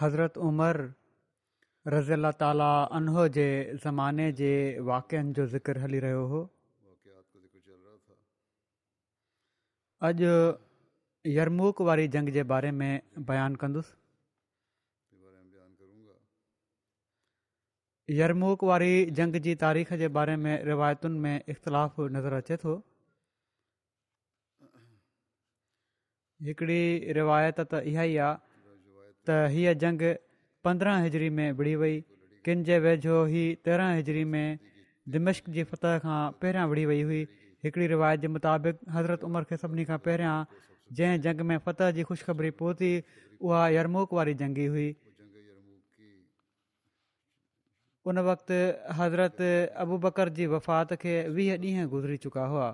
हज़रत उमर रज़ी अला ताला उन जे ज़माने जे वाकनि जो ज़िक्र हली रहियो हो अॼु यरमूक वारी जंग जे बारे में बयानु कंदुसि यरमूक वारी जंग जी तारीख़ जे बारे में रिवायतुनि में इख़्तिलाफ़ नज़र अचे थो हिकिड़ी रिवायत इहा ई आहे त हीअ जंग पंद्रह हिजरी में विड़ी वई किनि जे वेझो हीअ तेरहं हिजरी में दिमश्क जी फतह खां पहिरियां विड़ी वई हुई हिकड़ी रिवायत जे मुताबिक़ हज़रत उमिरि खे सभिनी खां पहिरियां जंहिं जंग में फत जी ख़ुशबरी पहुती उहा यरमोक वारी जंगी हुई उन वक़्ति हज़रत अबू बकर जी वफ़ात खे वीह ॾींहं गुज़री चुका हुआ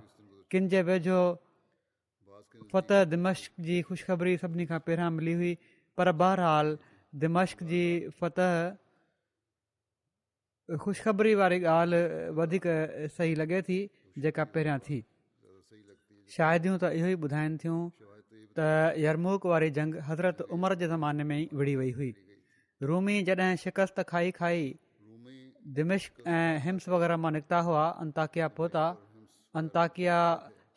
किन जे वेझो फतह दिमश्क जी ख़ुशख़बरी सभिनी खां पहिरियां मिली हुई पर बहरहाल दिमश्क जी फतह ख़ुशख़बरी वारी ॻाल्हि सही लॻे थी जेका पहिरियां थी शायदि त इहो ई ॿुधाइनि थियूं त यरमूक वारी जंग हज़रत उमर जे ज़माने में विढ़ी वई हुई रूमी जॾहिं शिकस्त खाई खाई दिम्क ऐं हिम्स वग़ैरह मां निकिता हुआ अंताकिया पहुता अंताकिया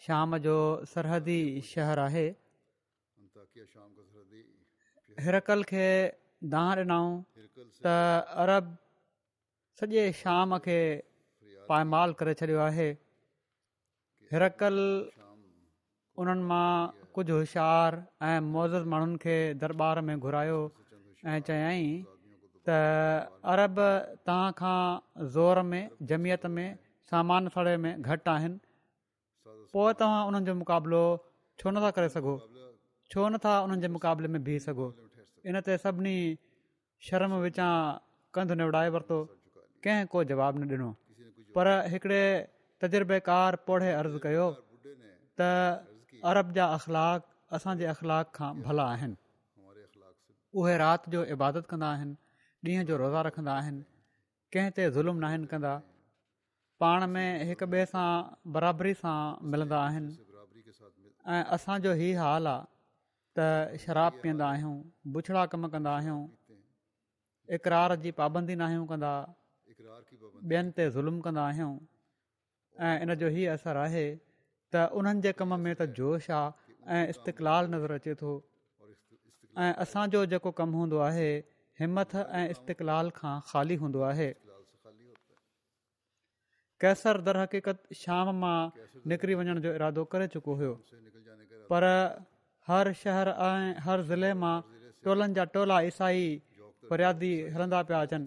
शाम जो सरहदी शहरु आहे हिरकल खे दाह ॾिनऊं त अरब सॼे शाम खे पाए करे छॾियो आहे हिरकल उन्हनि मां कुझु होशियार ऐं मौज माण्हुनि खे दरबार में घुरायो ऐं चयाईं त अरब तव्हां खां ज़ोर में जमियत में सामान सड़े में घटि आहिनि पोइ तव्हां उन्हनि जो मुक़ाबिलो छो नथा करे सघो छो नथा उन्हनि जे मुक़ाबले में बीह सघो इन ते सभिनी शर्म विचां कंध निवड़ाए वरितो कंहिं को जवाबु न ॾिनो पर हिकिड़े तजुर्बेकार पौढे अर्ज़ु कयो त अरब जा अख़लाक असांजे अख़लाक खां भला आहिनि उहे राति जो इबादत कंदा आहिनि ॾींहं जो रोज़ा रखंदा आहिनि कंहिं ते ज़ुल्म न कंदा पाण में हिक ॿिए सां बराबरी सां मिलंदा आहिनि ऐं असांजो हाल आहे त शराब पीअंदा आहियूं बुछड़ा कम कंदा आहियूं इक़रार जी पाबंदी नाहियूं कंदा ॿियनि ते ज़ुल्म कंदा आहियूं ऐं इन जो हीउ असरु आहे त उन्हनि जे कम में त जोश आहे ऐं इस्तक़लाल नज़र अचे थो ऐं असांजो जेको कमु हूंदो आहे हिमथ ऐं खां ख़ाली हूंदो आहे कैसर हक़ीक़त शाम मां निकिरी वञण जो इरादो करे चुको पर हर शहर ऐं हर ज़िले मां टोलनि जा टोला ईसाई फरियादी हलंदा पिया अचनि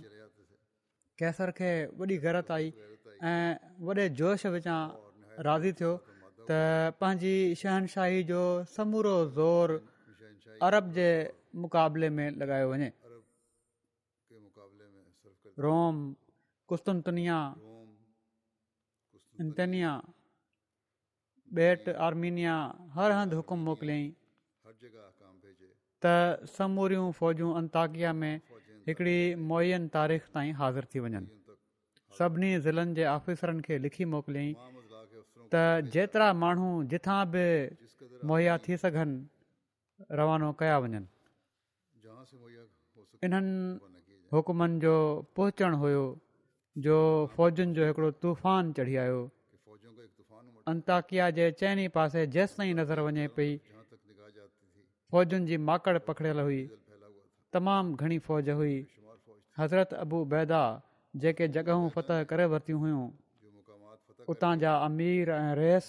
कैसर खे वॾी गरत आई ऐं वॾे जोश विचां राज़ी थियो त पंहिंजी शहनशाही जो समूरो ज़ोर अरब जे मुकाबले में लॻायो वञे रोमिया बेट आर्मीनिया हर हंधि हुकुम मोकिलियईं त समूरियूं फ़ौजूं अंताकिया में हिकिड़ी मुयनि तारीख़ ताईं हाज़िर थी वञनि सभिनी ज़िलनि जे ऑफिसरनि खे लिखी मोकिलियईं त जेतिरा माण्हू जिथां बि मुहैया थी सघनि रवानो कया वञनि हुकुमनि जो पहुचण हुयो जो फौजनि जो हिकिड़ो तूफ़ान चढ़ी आयो अंताकिया जे चइनि पासे जेसिताईं नज़र वञे पई फ़ौजुनि जी माकड़ पकड़ियल हुई तमामु घणी फ़ौज हुई हज़रत अबूबैदा जेके जॻहूं फतह करे वरितियूं हुयूं उतां जा अमीर ऐं रेस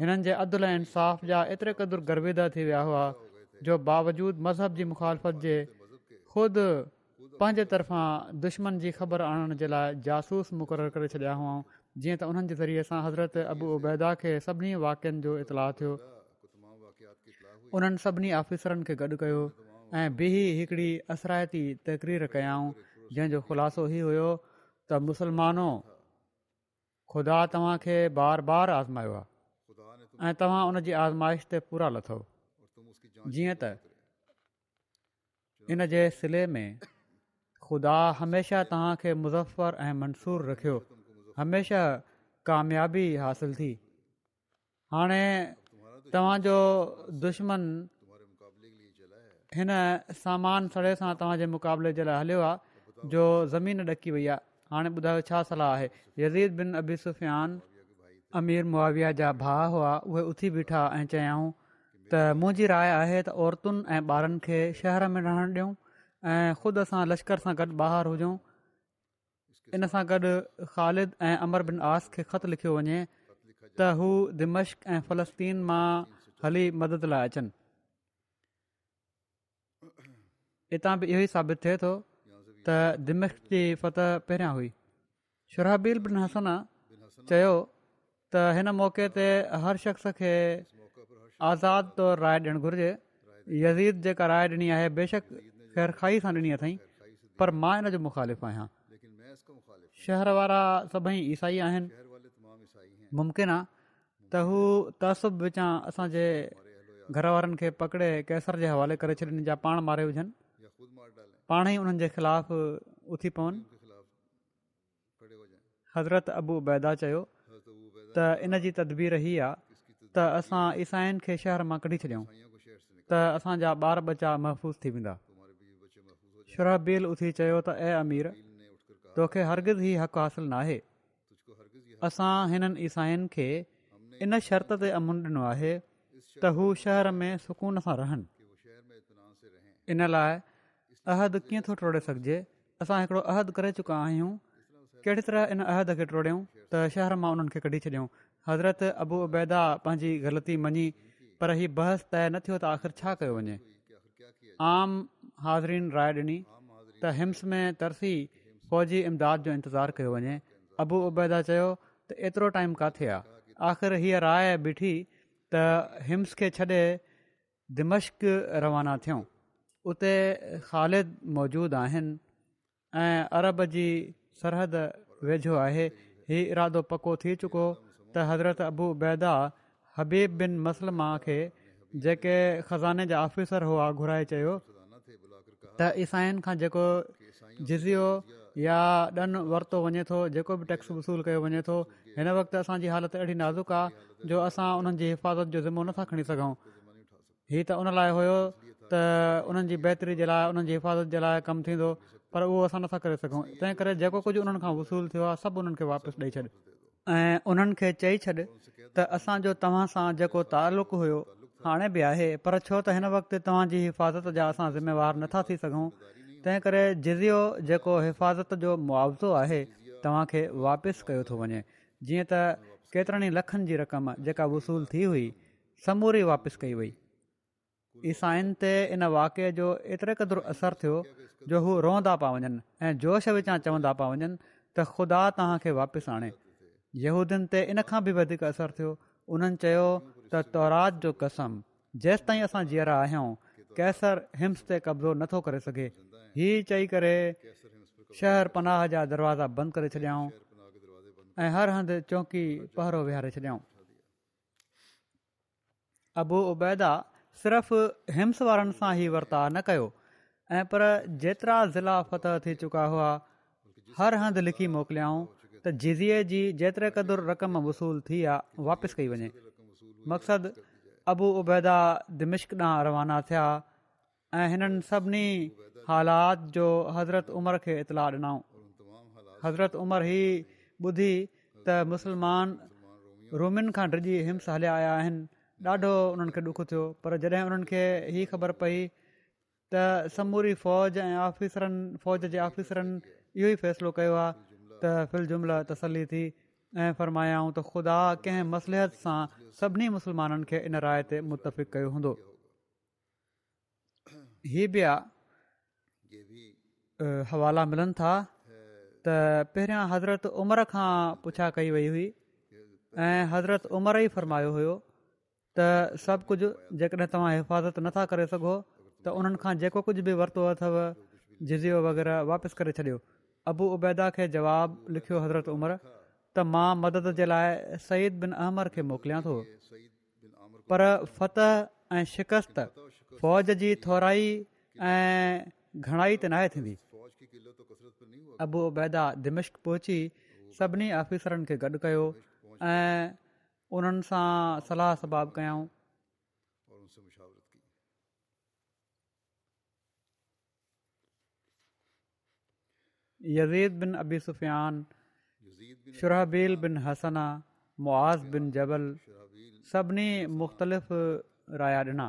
हिननि जे अदल ऐं इंसाफ़ जा एतिरे क़दुरु गर्विदा थी विया हुआ जो बावजूद मज़हब जी मुखालफ़त जे ख़ुदि पंहिंजे तरफ़ां दुश्मन जी ख़बर आणण जे लाइ जासूस मुक़ररु करे छॾिया हुआ जीअं त हुननि ज़रिए असां हज़रत अबू उबैदा खे सभिनी वाक्यनि जो इतलाउ थियो उन्हनि सभिनी ऑफ़िसरनि खे गॾु कयो ऐं ॿी हिकिड़ी असराइती तकरीर कयाऊं जंहिंजो ख़ुलासो इहो हुयो त मुसलमानो ख़ुदा तव्हांखे बार बार आज़मायो आहे ऐं तव्हां उन जी आज़माइश ते पूरा लथो जीअं त इन जे सिले में ख़ुदा हमेशह तव्हांखे मुज़र ऐं मंसूर रखियो हमेशह कामयाबी हासिल थी हाणे तव्हांजो दुश्मन हिन सामान सड़े सां तव्हांजे मुक़ाबले जे लाइ हलियो आहे जो ज़मीन ॾकी वई आहे हाणे ॿुधायो छा सलाह आहे यज़ीद बिन अबी सुफ़ियान अमीर मुआविया जा भाउ हुआ उहे उथी बीठा ऐं चयाऊं त मुंहिंजी राय आहे त औरतुनि ऐं ॿारनि खे शहर में रहणु ॾियूं ऐं ख़ुदि असां लश्कर सां गॾु ॿाहिरि हुजूं इन सां गॾु ख़ालिद ऐं अमर बिन आस खे ख़तु लिखियो वञे त हू दिमश्क ऐं फ़लस्तीन मां हली मदद लाइ अचनि हितां बि इहो ई साबित थिए थो त दिमश्क जी फतह पहिरियां हुई शुराबील बिन हसन चयो त हिन मौक़े ते हर शख़्स खे आज़ाद तौरु राय ॾियणु घुरिजे यज़ीद जेका राय ॾिनी आहे बेशक ख़ैरखाई सां ॾिनी अथई पर मां हिनजो मुखालिफ़ु आहियां शहर वारा सभई ईसाई आहिनि मुमकिन आहे त हू तहसब विचां असांजे घर वारनि खे पकिड़े कैसर जे हवाले करे छॾनि जा पाण मारे वञनि पाण ई हुननि जे ख़िलाफ़ उथी पवनि हज़रत अबू बैदा चयो त इन जी तदबीर हीअ आहे त असां ईसाइन खे शहर मां कढी छॾियऊं त असांजा ॿार बच्चा महफ़ूज़ थी वेंदा शुरहबील उथी चयो त ऐ अमीर तोखे हरगिज़ ई हक़ु हासिलु न आहे असां हिननि ईसाइनि खे इन शर्त ते अमुन ॾिनो आहे त हू शहर में सुकून सां रहनि इन लाइ अहद कीअं थो तोड़े सघिजे असां हिकिड़ो अहदु करे चुका आहियूं कहिड़ी तरह इन अहद खे टोड़ियूं त शहर मां उन्हनि खे कढी छॾियऊं हज़रत अबू उबैदा पंहिंजी ग़लती मञी पर हीउ बहस तइ न थियो त आख़िर छा कयो वञे आम हाज़रीन राय ॾिनी त हिम्स में तरसी फौजी इमदाद जो इंतज़ारु कयो वञे अबू उबैदा चयो त एतिरो टाइम किथे आहे आख़िर हीअ राय ॿिठी त हिम्स खे छॾे दिमश्क रवाना थियूं उते ख़ालिद मौजूदु आहिनि ऐं अरब जी सरहद वेझो आहे हीउ इरादो पको थी चुको त हज़रत अबू बैदा हबीब बिन मसलमा खे जेके ख़ज़ाने जा आफ़िसर हुआ घुराए चयो त ईसाइन खां जेको जिज़ियो या ॾन वरितो वञे थो जेको बि टैक्स वसूलु कयो वञे थो हिन वक़्ति असांजी हालति अहिड़ी नाज़ुक आहे जो असां उन्हनि जी हिफ़ाज़त जो ज़िमो नथा खणी सघूं हीअ त उन लाइ हुयो त उन्हनि जी बहितरी जे लाइ उन्हनि जी हिफ़ाज़त जे लाइ कमु थींदो पर उहो असां नथा करे सघूं तंहिं करे जेको कुझु उन्हनि खां वसूलु थियो आहे सभु उन्हनि खे वापसि ॾेई छॾ ऐं उन्हनि खे चई छॾ त असांजो तव्हां सां जेको तालुक़ु हुयो हाणे बि आहे पर छो त हिन वक़्तु तव्हांजी हिफ़ाज़त जा असां ज़िम्मेवार नथा थी सघूं तंहिं करे जिियो जेको हिफ़ाज़त जो मुआवज़ो आहे तव्हांखे वापिसि कयो थो वञे जीअं त केतिरनि लखनि जी रक़म जेका वसूल थी हुई समूरी वापसि कई वई ईसाइनि ते इन वाक़े जो एतिरे क़दुरु असरु थियो जो हू रोअंदा पिया वञनि ऐं जोश विचां चवंदा पिया वञनि त ख़ुदा तव्हांखे वापसि आणे यहूदियुनि ते इन खां बि वधीक असरु थियो उन्हनि चयो त तौराद जो कसम जेसिताईं असां जीअरा आहियूं कैसर हिम्स ते कब्ज़ो नथो करे सघे हीउ चई करे शहर पनाह जा दरवाज़ा बंदि करे छॾियऊं ऐं हर हंधि चौकी पहरो विहारे छॾियऊं अबू उबैदा सिर्फ़ु हिम्स वारनि सां ई वर्ता न कयो ऐं पर जेतिरा ज़िला फतह थी चुका हुआ हर हंधि लिखी मोकिलियाऊं त जीज़े जी जेतिरे क़दुरु रक़म वसूल थी आहे वापिसि कई वञे मक़सदु अबू उबैदा दिमिश्कां रवाना थिया ऐं हिननि सभिनी हालात जो हज़रत उमर खे इतलाह ॾिनऊं हज़रत उमिरि हीअ ॿुधी त मुसलमान रूमियुनि खां डिॼी हिम्स हलिया आया आहिनि ॾाढो उन्हनि खे ॾुखु थियो पर जॾहिं उन्हनि खे हीअ ख़बर पई त समूरी फ़ौज ऐं ऑफिसरनि फ़ौज जे ऑफ़िसरनि इहो ई फ़ैसिलो कयो आहे त फिल जुमिल तसली थी ऐं फरमायाऊं त ख़ुदा कंहिं मसलहत सां सभिनी मुसलमाननि खे इन राय ते मुतफ़िक़ कयो हूंदो हीअ बि आहे हवाला मिलनि था त पहिरियां हज़रत उमर खां पुछा कई वई हुई ऐं हज़रत उमर ई फरमायो हुयो त सभु कुझु जेकॾहिं तव्हां हिफ़ाज़त नथा करे सघो त उन्हनि खां जेको कुझु बि वरितो अथव जिज़ियो वग़ैरह वापसि करे छॾियो अबू उबैदा खे जवाबु लिखियो हज़रत उमर त मां मदद जे लाइ सईद बिन अहमर खे मोकिलियां थो पर फ़तह ऐं शिकस्त फ़ौज जी थोराई ऐं घणाई त न सभिनी आफ़िसरनि खे गॾु कयो ऐं उन्हनि सां सलाह सबाब कयऊं बिन अबी सुफ़ हसना मुआज़ बिन जबल सभिनी मुख़्तलिफ़ राया ॾिना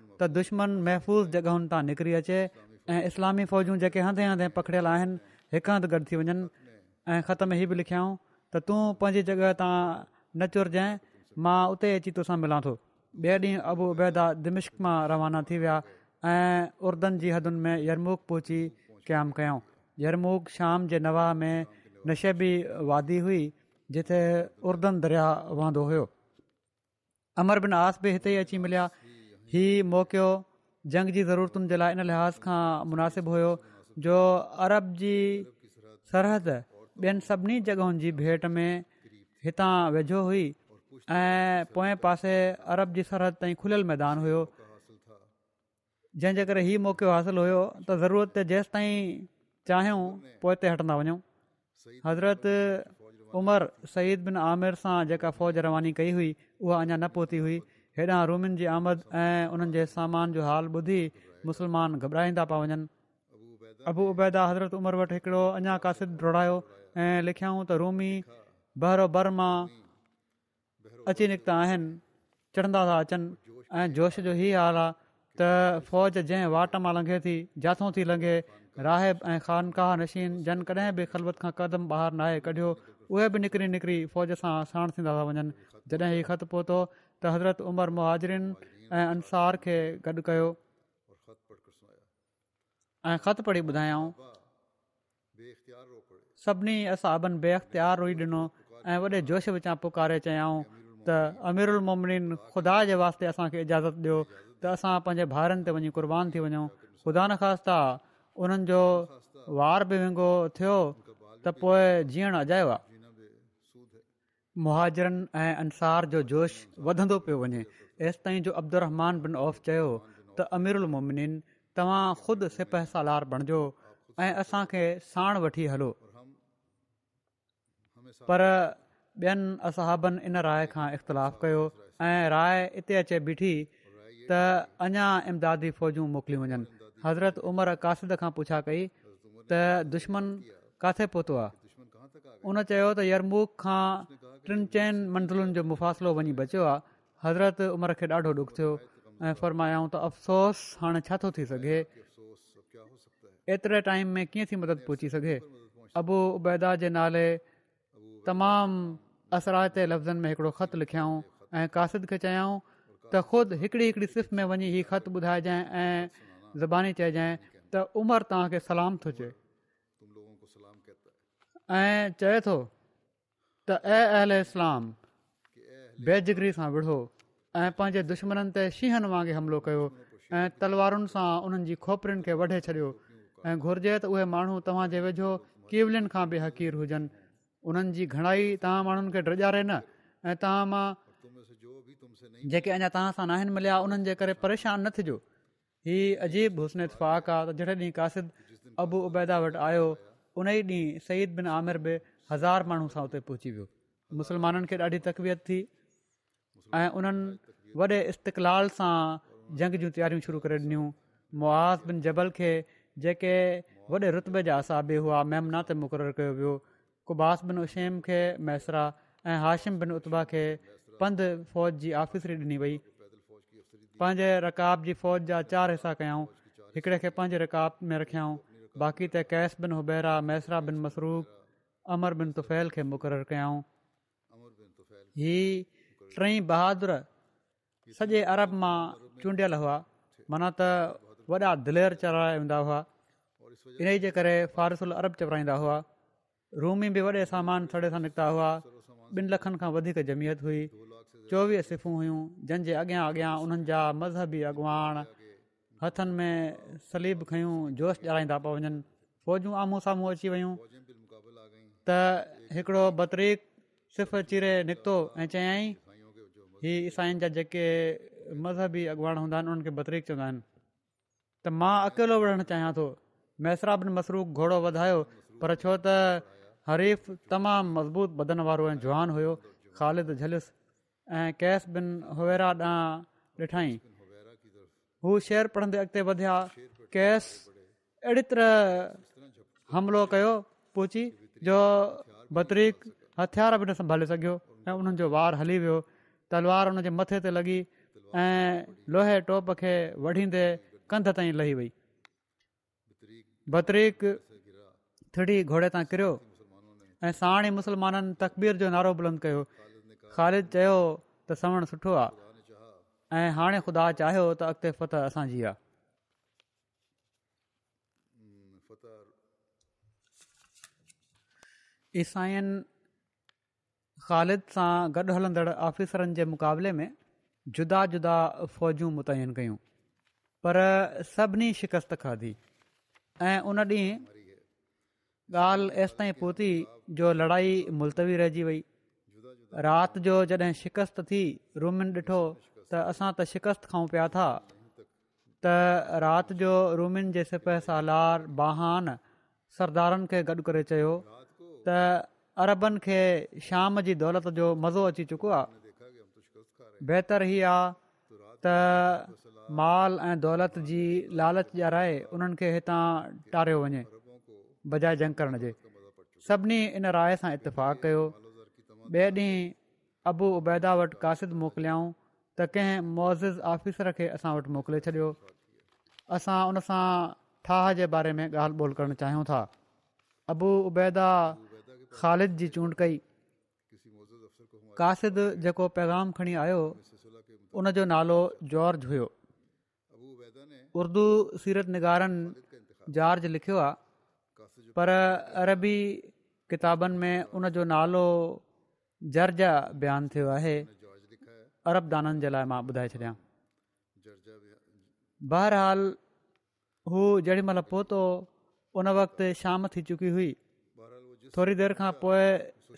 त दुश्मन महफ़ूज़ जॻहियुनि तां निकिरी अचे ऐं इस्लामी फ़ौजूं जेके हंधे हंधे पकिड़ियल आहिनि हिकु हंधि गॾु थी वञनि ऐं ख़तमु ई बि लिखियाऊं त तूं पंहिंजी जॻह तां न चुर मां उते अची तोसां मिलां थो ॿिए ॾींहुं अबू उबैदा दिमिश्क मां रवाना थी विया ऐं उरदनि जी हदुनि में यरमूक पहुची क़यामु कयऊं यरमूक शाम जे नवाह में नशेबी वादी हुई जिथे उर्दन दरिया वहंदो हुयो अमर बिन आस बि हिते ई अची मिलिया हीअ मौक़ियो जंग जी ज़रूरतुनि जे लाइ इन लिहाज़ खां मुनासिबु हुयो जो अरब जी सरहद ॿियनि सभिनी जॻहियुनि जी भेट में हितां वेझो हुई ऐं पोएं पासे अरब जी सरहद ताईं खुलियल मैदान हुयो जंहिंजे करे इहो मौको हासिलु हुयो त ज़रूरत जेसि ताईं चाहियूं पोइ हिते हटंदा वञूं हज़रत उमर सईद बिन आमिर सां जेका फ़ौज रवानी कई हुई उहा अञा न पहुती हुई हेॾां रूमियुनि जी आमद ऐं उन्हनि जे सामान जो हाल ॿुधी मुस्लमान घबराईंदा पिया वञनि अबू उबैदा हज़रत उमर वटि हिकिड़ो अञा कासिद दौड़ायो ऐं लिखियाऊं त रूमी भरो भर मां अची निकिता आहिनि चढ़ंदा था अचनि ऐं जोश जो हीअ हाल आहे त फ़ौज जंहिं वाट मां लंघे थी जाथों थी लंघे राहिब ऐं ख़ानकाह नशीन जन कॾहिं बि ख़लबत खां कदम ॿाहिरि नाहे कढियो उहे बि निकिरी निकिरी फ़ौज सां साण थींदा था वञनि जॾहिं हीउ ख़तु पहुतो त हज़रत उमर मुहाजरिन ऐं अंसार खे गॾु कयो सभिनी असां रोई अख़्तियार ऐं वॾे जोश विचां पुकारे चयाऊं त अमीरुल मोमिन ख़ुदा जे वास्ते असांखे इजाज़त ॾियो त असां पंहिंजे भाउरनि ते वञी कुर्बान थी वञूं ख़ुदा न ख़ासि त उन्हनि जो वार बि वहिं त पोइ जीअण अजायो आहे मुहाजरनि ऐं अंसार जो जोश वधंदो पियो वञे ऐसि ताईं औफ़ चयो तव्हां ख़ुदि सिपाल बणिजो ऐं हलो पर ॿियनि असाबनि इन राय खां इख़्तिलाफ़ कयो ऐं राय हिते अचे बीठी त अञा इमदादी फ़ौजूं मोकिलियूं वञनि हज़रत उमर कासिद पुछा खांतो आहे उन चयो त यरमुख खां टिनि चैन मंज़िलुनि जो मुफ़ासिलो वञी बचियो आहे हज़रत उमिरि खे ॾाढो ॾुख थियो ऐं फ़रमायाऊं त अफ़सोस हाणे छा थो थी सघे एतिरे मदद पहुची सघे अबू उबैदा जे नाले तमामु असरायते लफ़्ज़नि में हिकिड़ो ख़त लिखियाऊं ऐं कासिद खे चयाऊं त ख़ुदि हिकड़ी हिकड़ी सिर्फ़ में वञी ख़त ॿुधाइजांइ ऐं ज़बानी चइजांइ त उमिरि तव्हांखे सलाम थो चए ऐं चए थो त बेजगरी सां पंहिंजे दुश्मनि ते शींहनि वांगुरु हमिलो कयो ऐं तलवारुनि सां उन्हनि जी खोपरियुनि खे वढे छॾियो ऐं घुर्जे त उहे माण्हू तव्हांजे वेझो किवलियुनि खां बि हक़ीर हुजनि उन्हनि जी घणाई तव्हां माण्हुनि खे ड्रॼारे न ऐं तव्हां मां जेके अञा तव्हां सां मिलिया उन्हनि जे करे परेशान न थिजो हीउ अजीब हुस्नेत इतफ़ाक़ आहे त जहिड़े ॾींहुं कासिद अबू उबैदा वटि आयो उन ई ॾींहुं सईद बिन आमिर बि हज़ार माण्हू सां उते पहुची वियो मुस्लमाननि खे ॾाढी तकवीत थी ऐं उन्हनि वॾे इस्तक़लाल सां जंग जूं तयारियूं शुरू करे ॾिनियूं मुआज़ बिन जबल खे जेके वॾे रुतबे जा असाबे हुआ महिमना ते मुक़ररु कयो वियो कुबास बिन उशेम खे मैसरा ऐं हाशिम बिन उतबा खे पंध फ़ौज जी आफ़िसरी ॾिनी वई पंहिंजे रकाब जी फ़ौज जा चारि हिसा कयऊं हिकिड़े खे पंहिंजे रकाब में रखियाऊं बाक़ी त कैश बिन हुबैरा मैसरा बिन मसरूफ़ अमर बिन तुफैल खे मुक़ररु कयाऊं ही टी बहादुर सॼे अरब मां चूंडियल हुआ माना त वॾा दिलेर चराया वेंदा हुआ इन ई जे करे फ़ारिसुल अरब चराईंदा हुआ रूमी बि वॾे सामान सां निकिता हुआ ॿिनि लखनि खां वधीक जमीहत हुई चोवीह सिफ़ू हुयूं जंहिंजे अॻियां अॻियां उन्हनि जा मज़हबी अॻवान हथनि में सलीब खयूं जोश ॼाराईंदा पिया वञनि फ़ौजूं आम्हूं साम्हूं अची वियूं हिकिड़ो बतरीक सिर्फ़ु चीर निकितो ऐं चयाई ही ईसाईं जा जेके मज़हबी अॻवान हूंदा आहिनि उन्हनि खे बतरीक चवंदा आहिनि त मां अकेलो वञणु चाहियां थो मैसरा बिन मसरूफ़ घोड़ो वधायो पर छो त हरीफ़ तमामु मज़बूत बदन वारो ऐं जुहान हुयो ख़ालिद ऐं कैश बिन हो ॾांहुं ॾिठाई हू शेर पढ़ंदे वधिया कैस अहिड़ी तरह हमिलो कयो पहुची जो बतरीक हथियार बि न संभाले सघियो ऐं उन्हनि जो वार हली वियो तलवार हुनजे मथे ते लॻी ऐं लोहे टोप खे वढींदे कंध ताईं लही वई थिड़ी घोड़े तां किरियो ऐं साणी मुसलमाननि तकबीर जो नारो बुलंद कयो ख़ालिद चयो त सवण सुठो आहे ऐं हाणे ख़ुदा चाहियो त अॻिते फत असांजी आहे ईसाईनि ख़ालिद सां गॾु हलंदड़ ऑफ़िसरनि जे मुक़ाबले में जुदा जुदा फ़ौजूं मुतयन कयूं पर सभिनी शिकस्त खाधी ऐं उन ॾींहुं ॻाल्हि एसि ताईं पहुती जो लड़ाई मुलतवी रहिजी वई राति जो जॾहिं शिकस्त थी रूमिन ॾिठो त असां त शिकस्त खाऊं पिया था त राति जो रूमिन जे सिपह सालार लार बहान सरदारनि खे गॾु करे चयो त अरबनि खे शाम जी दौलत जो मज़ो अची चुको आहे बहितरु हीअ आहे त माल ऐं दौलत जी लालच जा राय उन्हनि खे हितां टारियो वञे बजाए जंग करण जे सभिनी इन राय सां इतफ़ाक़ कयो ॿिए ॾींहुं अबू उबैदा वटि कासिद मोकिलियाऊं त कंहिं मौज़िज़ आफ़िसर खे असां वटि मोकिले छॾियो असां उन सां ठाह जे बारे में ॻाल्हि ॿोल करणु चाहियूं था अबू उबैदा ख़ालिद जी चूंड कई कासिद जेको पैगाम खणी आयो उनजो नालो जॉर्ज हुयो उर्दू सीरत निगारनि जॉर्ज लिखियो आहे पर अरबी किताबनि में उनजो नालो जर्ज बयानु थियो आहे अरब दाननि जे लाइ मां ॿुधाए छॾियां बहरहाल हू जेॾीमहिल पहुतो उन वक़्तु शाम थी चुकी हुई थोरी देरि खां पोइ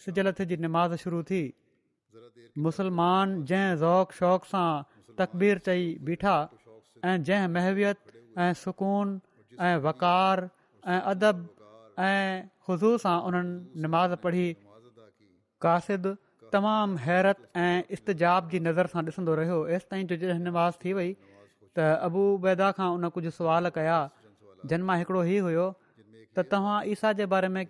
सिजलथ जी नमाज़ शुरू थी मुसलमान जंहिं ज़ौक़ शौक़ सां तकबीर चई बीठा ऐं जंहिं महवियत ऐं सुकून ऐं वकार ऐं अदब ऐं ख़ुशू सां उन्हनि नमाज़ पढ़ी कासिद तमामु हैरत ऐं इस्तजाब जी नज़र सां ॾिसंदो रहियो हेसि ताईं जो जॾहिं नमाज़ थी वई त बैदा खां उन कुझु सुवाल कया जनमा हिकिड़ो ही हुयो त तव्हां ईसा जे बारे में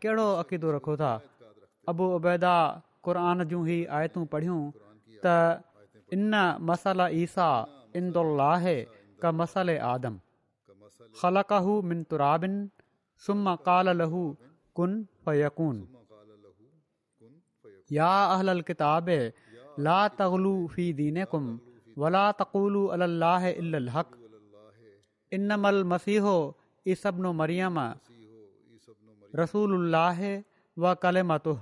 رسول اللہ و کلمتو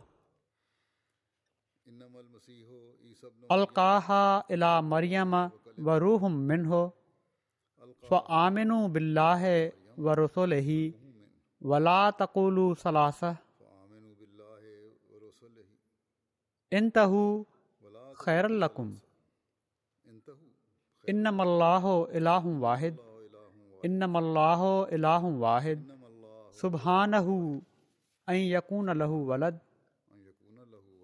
القاها الى مریم و روهم منه فآمنوا باللہ و رسوله ولا تقولوا سلاسه انتہو خیر لکم انما اللہ الہ واحد انما اللہ الہ واحد سبحان هو اي يكون له ولد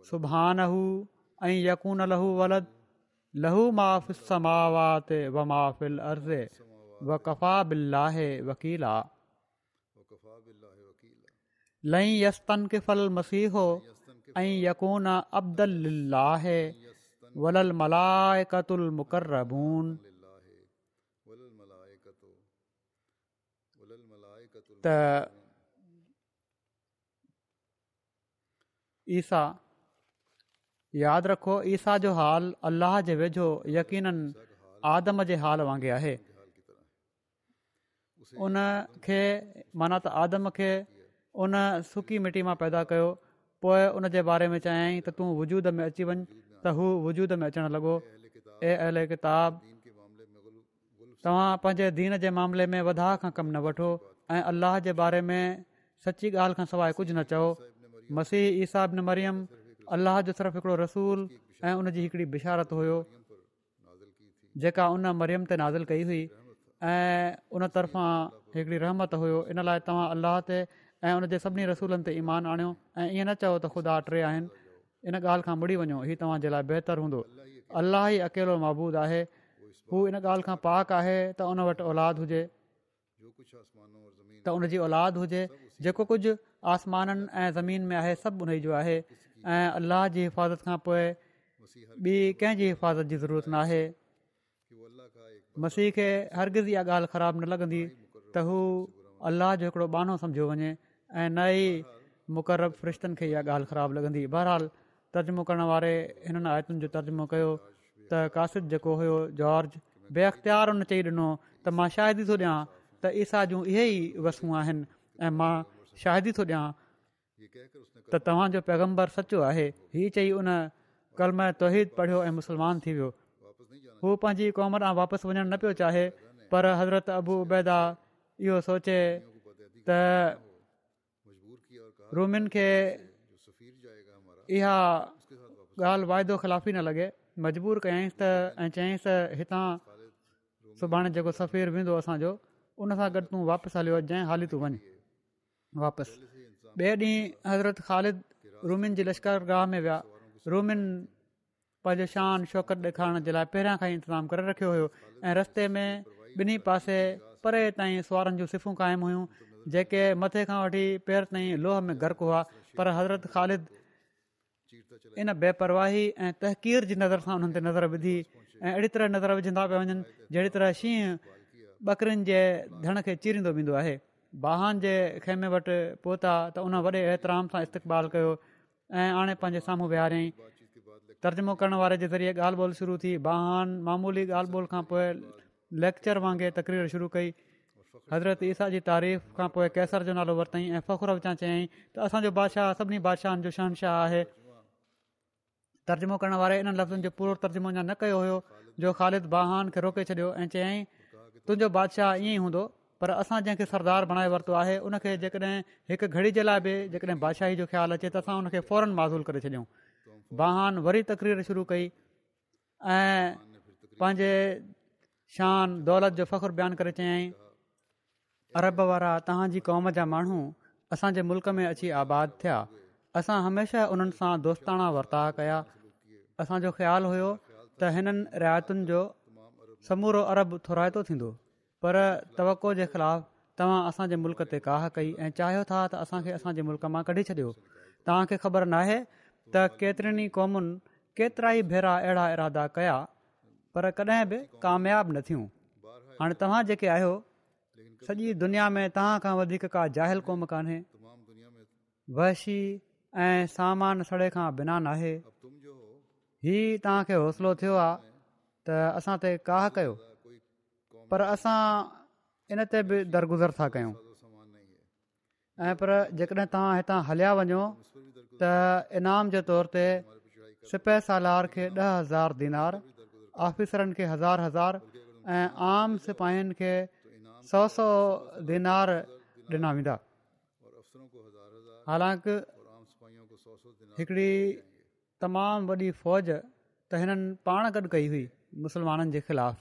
سبحان هو اي يكون له ولد له ما في السماوات وما في الارض وكفى بالله وكيلا ليس تنف فل مسيح اي يكون عبد لله وللملائكه المقربون وللملائكه ईसा यादि रखो ईसा जो हाल अल जे वेझो युरु आहे पोइ उन जे बारे में चई त तूं वजूद में अची वञ त हू वजूद में अचण लॻो तव्हां पंहिंजे दीन जे मामले में میں खां कम न वठो ऐं अल्लाह जे बारे में सची ॻाल्हि खां सवाइ कुझु न चओ नाज़िल कई हुई ऐं उन तरफ़ा रहमत हुयो इन लाइ तव्हां अलाह ते ऐं उनजे सभिनी रसूलनि ते ईमान आणियो ऐं ईअं न चओ त ख़ुदा टे आहिनि इन ॻाल्हि खां तव्हां जे लाइ बहितर हूंदो अलाही अकेलो महबूद आहे हू इन ॻाल्हि खां पाक आहे त उन वटि औलाद हुजे जेको कुझु आसमाननि ऐं ज़मीन में आहे सभु उन जो आहे ऐं अलाह जी हिफ़ाज़त खां पोइ ॿी कंहिंजी हिफ़ाज़त जी ज़रूरत न आहे मसीह खे हरगिज़ी इहा ॻाल्हि ख़राबु न लॻंदी त हू अलाह जो हिकड़ो बानो सम्झो वञे ऐं न ई मुक़र्रु फ़रिश्तनि खे इहा ॻाल्हि ख़राबु लॻंदी बहरहाल तर्जमो करण वारे हिननि आयतुनि जो तर्जमो कयो त कासिद जेको हुयो जॉर्ज बे हुन चई ॾिनो त मां शायदि थो ॾियां त ईसा जूं इहे ई वसूं आहिनि ऐं शाहिदी थो ॾियां त तव्हांजो पैगम्बर सचो आहे हीउ चई उन कलम ऐं पढ़ियो ऐं मुस्लमान थी वियो हू पंहिंजी क़ौम तां वापसि वञणु न पियो चाहे पर हज़रत अबू उबैदा इहो सोचे तूमिन खे इहा ॻाल्हि वाइदो ख़िलाफ़ी न लॻे मजबूर कयईंसि त ऐं चईंसि त हितां सुभाणे जेको सफ़ीरु वेंदो असांजो उन सां गॾु तूं वापसि हलियो जंहिं हाली तूं वञ वापसि ॿिए ॾींहुं हज़रत ख़ालिद रूमिन जे लश्कर गाह में विया रूमिन पंहिंजो शान शौक़त ॾेखारण जे लाइ पहिरियां खां ई इंतज़ाम करे रखियो हुयो ऐं रस्ते में ॿिन्ही पासे परे ताईं सुहरनि जूं सिफ़ूं क़ाइमु हुयूं जेके मथे खां वठी पेर ताईं लोह में गर्क हुआ पर हज़रत ख़ालिद इन बेपरवाही ऐं तहकीर जी नज़र सां हुननि नज़र विधी ऐं अहिड़ी तरह नज़र विझंदा पिया वञनि जहिड़ी तरह शींह ॿकरिन जे धण खे चीरींदो वेंदो आहे बाहान जे खेमे वटि पहुता त हुन वॾे एतिराम सां इस्तेक़बाल कयो ऐं आणे पंहिंजे साम्हूं विहारियईं तर्जुमो करण वारे जे ज़रिए ॻाल्हि ॿोल शुरू थी बाहान मामूली ॻाल्हि ॿोल खां पोइ लेक्चर वांगुरु तकरीर शुरू कई हज़रत ईसा जी तारीफ़ खां पोइ कैसर जो नालो वरितई ऐं फ़ख़ुर चयईं त असांजो बादशाह सभिनी बादशाहनि जो शहनशाह आहे तर्जुमो करण वारे इन्हनि लफ़्ज़नि जो पूरो तर्जुमो अञा न कयो हुयो जो ख़ालिद बाहान खे रोके छॾियो ऐं चयईं तुंहिंजो बादशाह ईअं ई हूंदो पर असां जंहिंखे सरदार बणाए वरितो आहे हुनखे जेकॾहिं हिकु घड़ी जे लाइ बि जेकॾहिं बादशाही जो ख़्यालु अचे त असां हुनखे फौरन माज़ूल करे छॾियूं बहान वरी तकरीर शुरू कई ऐं पंहिंजे शान दौलत जो फ़ख़ुरु बयानु करे चयाईं अरब वारा तव्हांजी कौम जा माण्हू असांजे मुल्क में अची आबाद थिया असां हमेशह उन्हनि सां दोस्ताणा वर्ताउ कया असांजो ख़्यालु हुयो त हिननि जो समूरो अरब थोराइतो थींदो पर तवको जे ख़िलाफ़ तव्हां असांजे मुल्क़ ते काह कई ऐं चाहियो था त असांखे असांजे मुल्क़ मां कढी छॾियो तव्हांखे ख़बर न आहे त केतिरनि क़ौमुनि केतिरा ई भेरा अहिड़ा इरादा कया पर कॾहिं बि कामियाबु न थियूं हाणे तव्हां जेके आहियो सॼी दुनिया में तव्हां खां वधीक का जाहिल क़ौम कान्हे वहशी ऐं सामान सड़े खां बिना नाहे ही तव्हां हौसलो थियो आहे त असां ते काह कयो पर असां इन ते बि दरगुज़र था कयूं ऐं पर जेकॾहिं तव्हां हितां हलिया वञो त इनाम जे तौर ते सिपह सालार खे ॾह हज़ार दीनार ऑफिसरनि खे हज़ार हज़ार ऐं आम सिपाहियुनि खे सौ सौ दीनार ॾिना वेंदा हालांकि हिकिड़ी तमामु वॾी फ़ौज त हिननि पाण गॾु कई हुई मुस्लमाननि जे ख़िलाफ़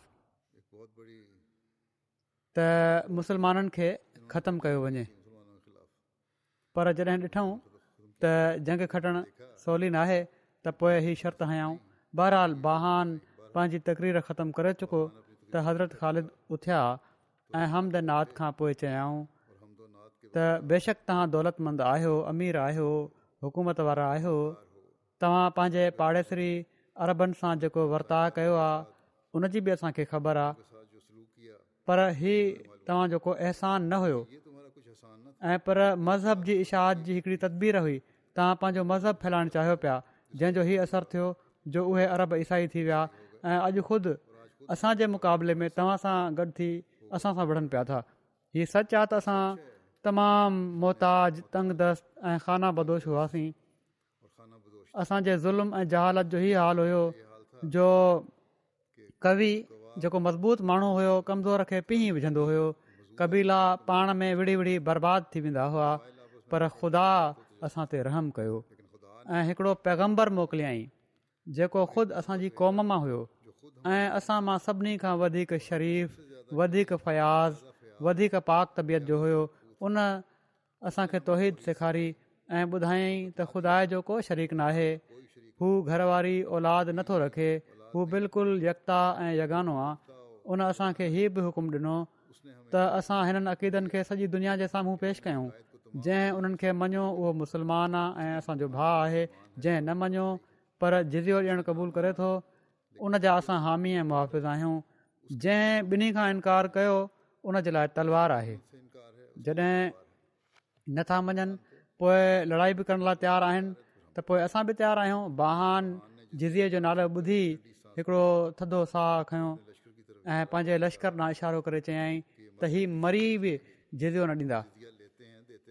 त मुसलमाननि खे ख़तमु कयो वञे पर जॾहिं ॾिठूं त जंग खटणु सवली न आहे त पोइ ही शर्त हयाऊं बहरहाल बहान पंहिंजी तकरीर ख़तमु करे चुको त हज़रत ख़ालिद उथिया ऐं हमद नाद खां पोइ चयाऊं त बेशक तव्हां दौलतमंद आहियो अमीर आहियो हुकूमत वारा आहियो तव्हां पंहिंजे पाड़ेसरी अरबनि सां जेको वर्ताउ कयो आहे उनजी बि असांखे ख़बर आहे पर ही तव्हांजो को अहसान न हुयो ऐं पर मज़हब जी इशाहत जी हिकड़ी तदबीर हुई तव्हां पंहिंजो मज़हब फैलाइणु चाहियो पिया जंहिंजो हीअ असरु थियो जो उहे अरब ईसाई थी विया ऐं अॼु ख़ुदि असांजे मुक़ाबले में तव्हां सां गॾु थी असां सां विढ़नि पिया था हीअ सच आहे त असां तमामु मोहताज तंग दस्तु ऐं खाना बदोश हुआसीं असांजे ज़ुल्म ऐं जहालत जो इहे हाल हुयो जो कवि जेको मज़बूत माण्हू हुयो कमज़ोर खे पीह विझंदो हुयो कबीला पाण में विड़ी विड़ी बर्बादु थी वेंदा हुआ पर ख़ुदा असां ते रहम कयो ऐं हिकिड़ो पैगम्बर मोकिलियई जेको ख़ुदि असांजी क़ौम मां हुयो ऐं असां मां सभिनी खां वधीक शरीफ़ वधीक फ़याज़ वधीक पाक तबियत जो हुयो उन असांखे तोहीद सेखारी ऐं ॿुधायई त ख़ुदा जो को शरीक न आहे हू घरवारी औलाद नथो रखे हू बिल्कुलु यकता ऐं यगानो आहे उन असांखे हीउ बि हुकुम ॾिनो त असां हिननि अक़ीदनि खे सॼी दुनिया जे साम्हूं पेश कयूं जंहिं उन्हनि खे मञियो उहो मुस्लमान आहे ऐं असांजो भाउ आहे जंहिं न मञियो पर जिज़ियो ॾियणु क़बूलु करे थो उन जा असां हामी ऐं मुहाफ़िज़ आहियूं जंहिं ॿिन्ही खां इनकार कयो उन जे लाइ तलवारु आहे जॾहिं नथा मञनि पोइ लड़ाई बि करण लाइ तयारु आहिनि त पोइ असां बि तयारु आहियूं बहान जिज़े जो नालो ॿुधी हिकिड़ो थधो साह खयो ऐं पंहिंजे लश्कर ॾांहुं इशारो करे चयाईं त हीउ मरी बि जिज़ियो न ॾींदा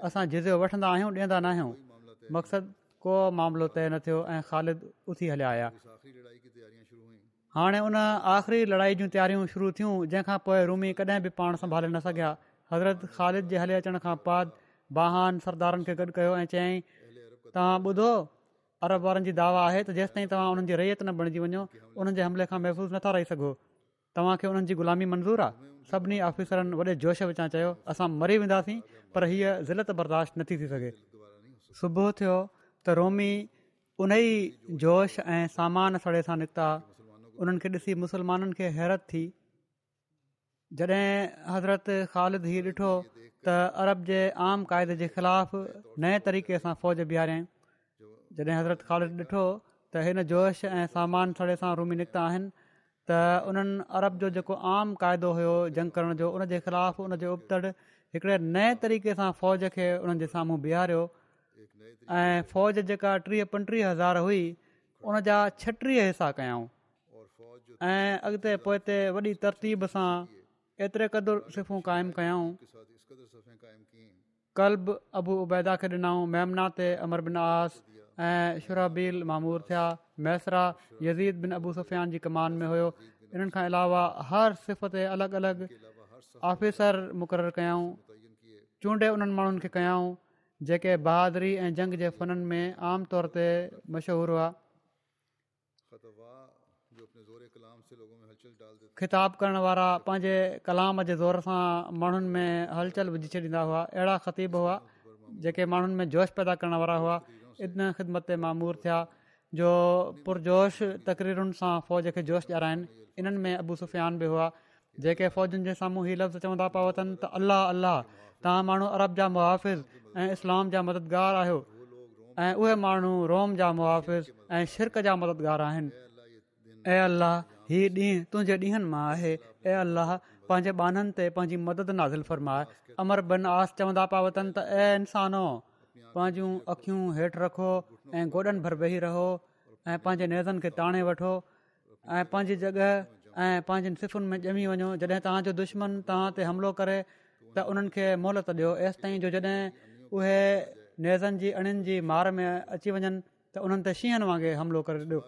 असां जिज़ियो वठंदा आहियूं ॾींदा न आहियूं मक़सदु को मामिलो तय न थियो ऐं ख़ालिद उथी हलिया आया हाणे उन आख़िरी लड़ाई जूं तयारियूं शुरू थियूं जंहिंखां पोइ रूमी कॾहिं बि पाण संभाले न सघिया हज़रत ख़ालिद जे हले अचण खां बाद बाहन सरदारनि खे गॾु कयो ऐं चयाईं तव्हां ॿुधो अरब वारनि जी दावा आहे त जेसिताईं तव्हां उन्हनि जी रइयत न बणिजी वञो उन्हनि जे हमले खां महफ़ूज़ नथा रही सघो तव्हांखे उन्हनि जी ग़ुलामी मंज़ूरु आहे सभिनी ऑफिसरनि वॾे जोश विचां चयो असां मरी वेंदासीं पर हीअ ज़िलत बर्दाश्त न थी सघे सुबुह थियो त रोमी उन ई जोश ऐं सामान सड़े सां निकिता उन्हनि खे ॾिसी मुस्लमाननि खे थी जॾहिं हज़रत ख़ालिद हीउ ॾिठो त अरब जे आम क़ाइदे जे ख़िलाफ़ु नए तरीक़े सां फ़ौज बिहारियाईं जॾहिं हज़रत ख़ालिद ॾिठो त हिन जोश ऐं त उन्हनि अरब जो जेको आम क़ायदो हुयो जंग करण जो उन जे ख़िलाफ़ु उन जे उबतड़ हिकड़े नऐं तरीक़े सां फ़ौज खे हुननि जे साम्हूं बिहारियो ऐं फ़ौज जेका टीह पंटीह हज़ार हुई उन जा छटीह हिसा कयाऊं ऐं अॻिते पोइ तरतीब सां एतिरे कयूं कल्ब अबू उबैदा खे ॾिना ते अमर बिन आस ऐं शुराब मामूर थिया मैसरा यज़ीद बिन अबू सुफ़ियान कमान में हुयो इन खां अलावा हर सिफ़ ते अलॻि अलॻि ऑफिसर मुक़ररु कयाऊं चूंडे उन्हनि माण्हुनि खे कयाऊं जेके बहादुरी ऐं जंग जे फननि में आम तौर ते मशहूरु हुआ ख़िताब करण वारा पंहिंजे कलाम जे ज़ोर सां माण्हुनि में हलचल विझी छॾींदा हुआ अहिड़ा ख़तीब हुआ जेके माण्हुनि में जोश पैदा करण वारा हुआ इन ख़िदमत में मामूर थिया जो पुरजोश तक़रीरुनि सां फ़ौज खे जोश ॼाराइनि इन्हनि में अबू सुफ़ियान बि हुआ जेके फ़ौजुनि जे साम्हूं لفظ लफ़्ज़ चवंदा पिया अथनि त अल्लाह अल्लाह तव्हां माण्हू अरब जा اسلام ऐं इस्लाम जा मददगार आहियो ऐं उहे माण्हू रोम जा मुआफ़िज़ ऐं शिरक जा मददगार आहिनि ऐं अल्लाह ही ॾींहुं तुंहिंजे ॾींहनि मां आहे ऐं अल्लाह पंहिंजे बाननि ते पंहिंजी मदद नाज़ फ़र्माए अमर बन आस चवंदा पिया त इंसानो पंहिंजियूं अखियूं हेठि रखो ऐं गोॾनि भर वेही रहो ऐं पंहिंजे नेज़नि खे ताणे वठो ऐं पंहिंजी जॻहि ऐं पंहिंजनि सिफ़ुनि में ॼमी वञो जॾहिं तव्हांजो दुश्मन तव्हां ते हमिलो करे त उन्हनि खे मोहलत ॾियो ऐसि ताईं जो जॾहिं उहे नेज़नि जी अणियुनि जी मार में अची वञनि त उन्हनि ते शींहनि वांगुरु हमिलो करे ॾियो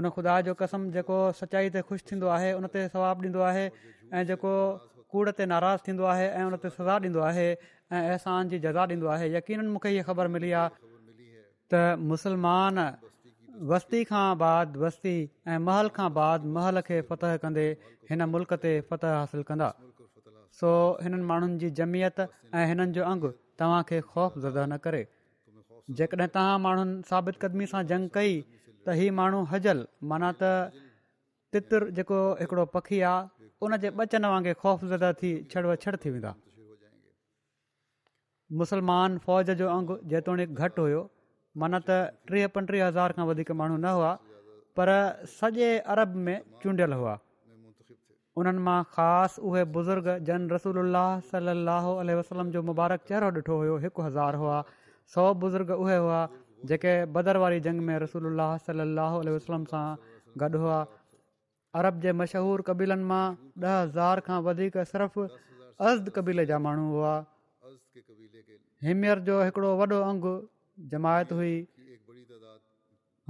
उन खुदा जो कसम जेको सचाई ते ख़ुशि थींदो आहे उन ते सुवाबु ॾींदो आहे ऐं जेको कूड़ ते थींदो आहे ऐं उन ते सज़ा ॾींदो आहे ऐं अहसान जी जगा ॾींदो आहे यकीननि मूंखे इहे ख़बर मिली आहे त मुसलमान वस्ती खां बाद वस्ती ऐं महल खां बाद महल खे फतह कंदे हिन मुल्क़ ते फ़तह हासिलु कंदा सो हिननि माण्हुनि जी जमियत ऐं हिननि जो अंगु तव्हां ख़ौफ़ न करे जेकॾहिं तव्हां माण्हुनि साबित क़दमी सां जंग कई त ही माण्हू हजल माना त तितर जेको हिकिड़ो पखी आहे उन जे बचन वांगुरु ख़ौफ़ ज़ड़ वछड़ थी वेंदा मुसलमान फ़ौज जो अंगु जेतोणीकि घटि हुयो मन त टीह पंटीह हज़ार खां वधीक माण्हू न हुआ पर सॼे अरब में चूंडियल हुआ उन्हनि मां ख़ासि उहे बुज़ुर्ग जन रसूल उल्हाह वसलम जो मुबारक चहिरो ॾिठो हुयो हिकु हज़ार हुआ सौ बुज़ुर्ग उहे हुआ जेके बदर वारी जंग में रसूल उल्हाह वसलम सां गॾु हुआ अरब जे मशहूरु कबीलनि मां ॾह हज़ार खां वधीक सिर्फ़ु अददु कबीले जा माण्हू हुआ हिमियर जो हिकिड़ो वॾो अंगु जमायत हुई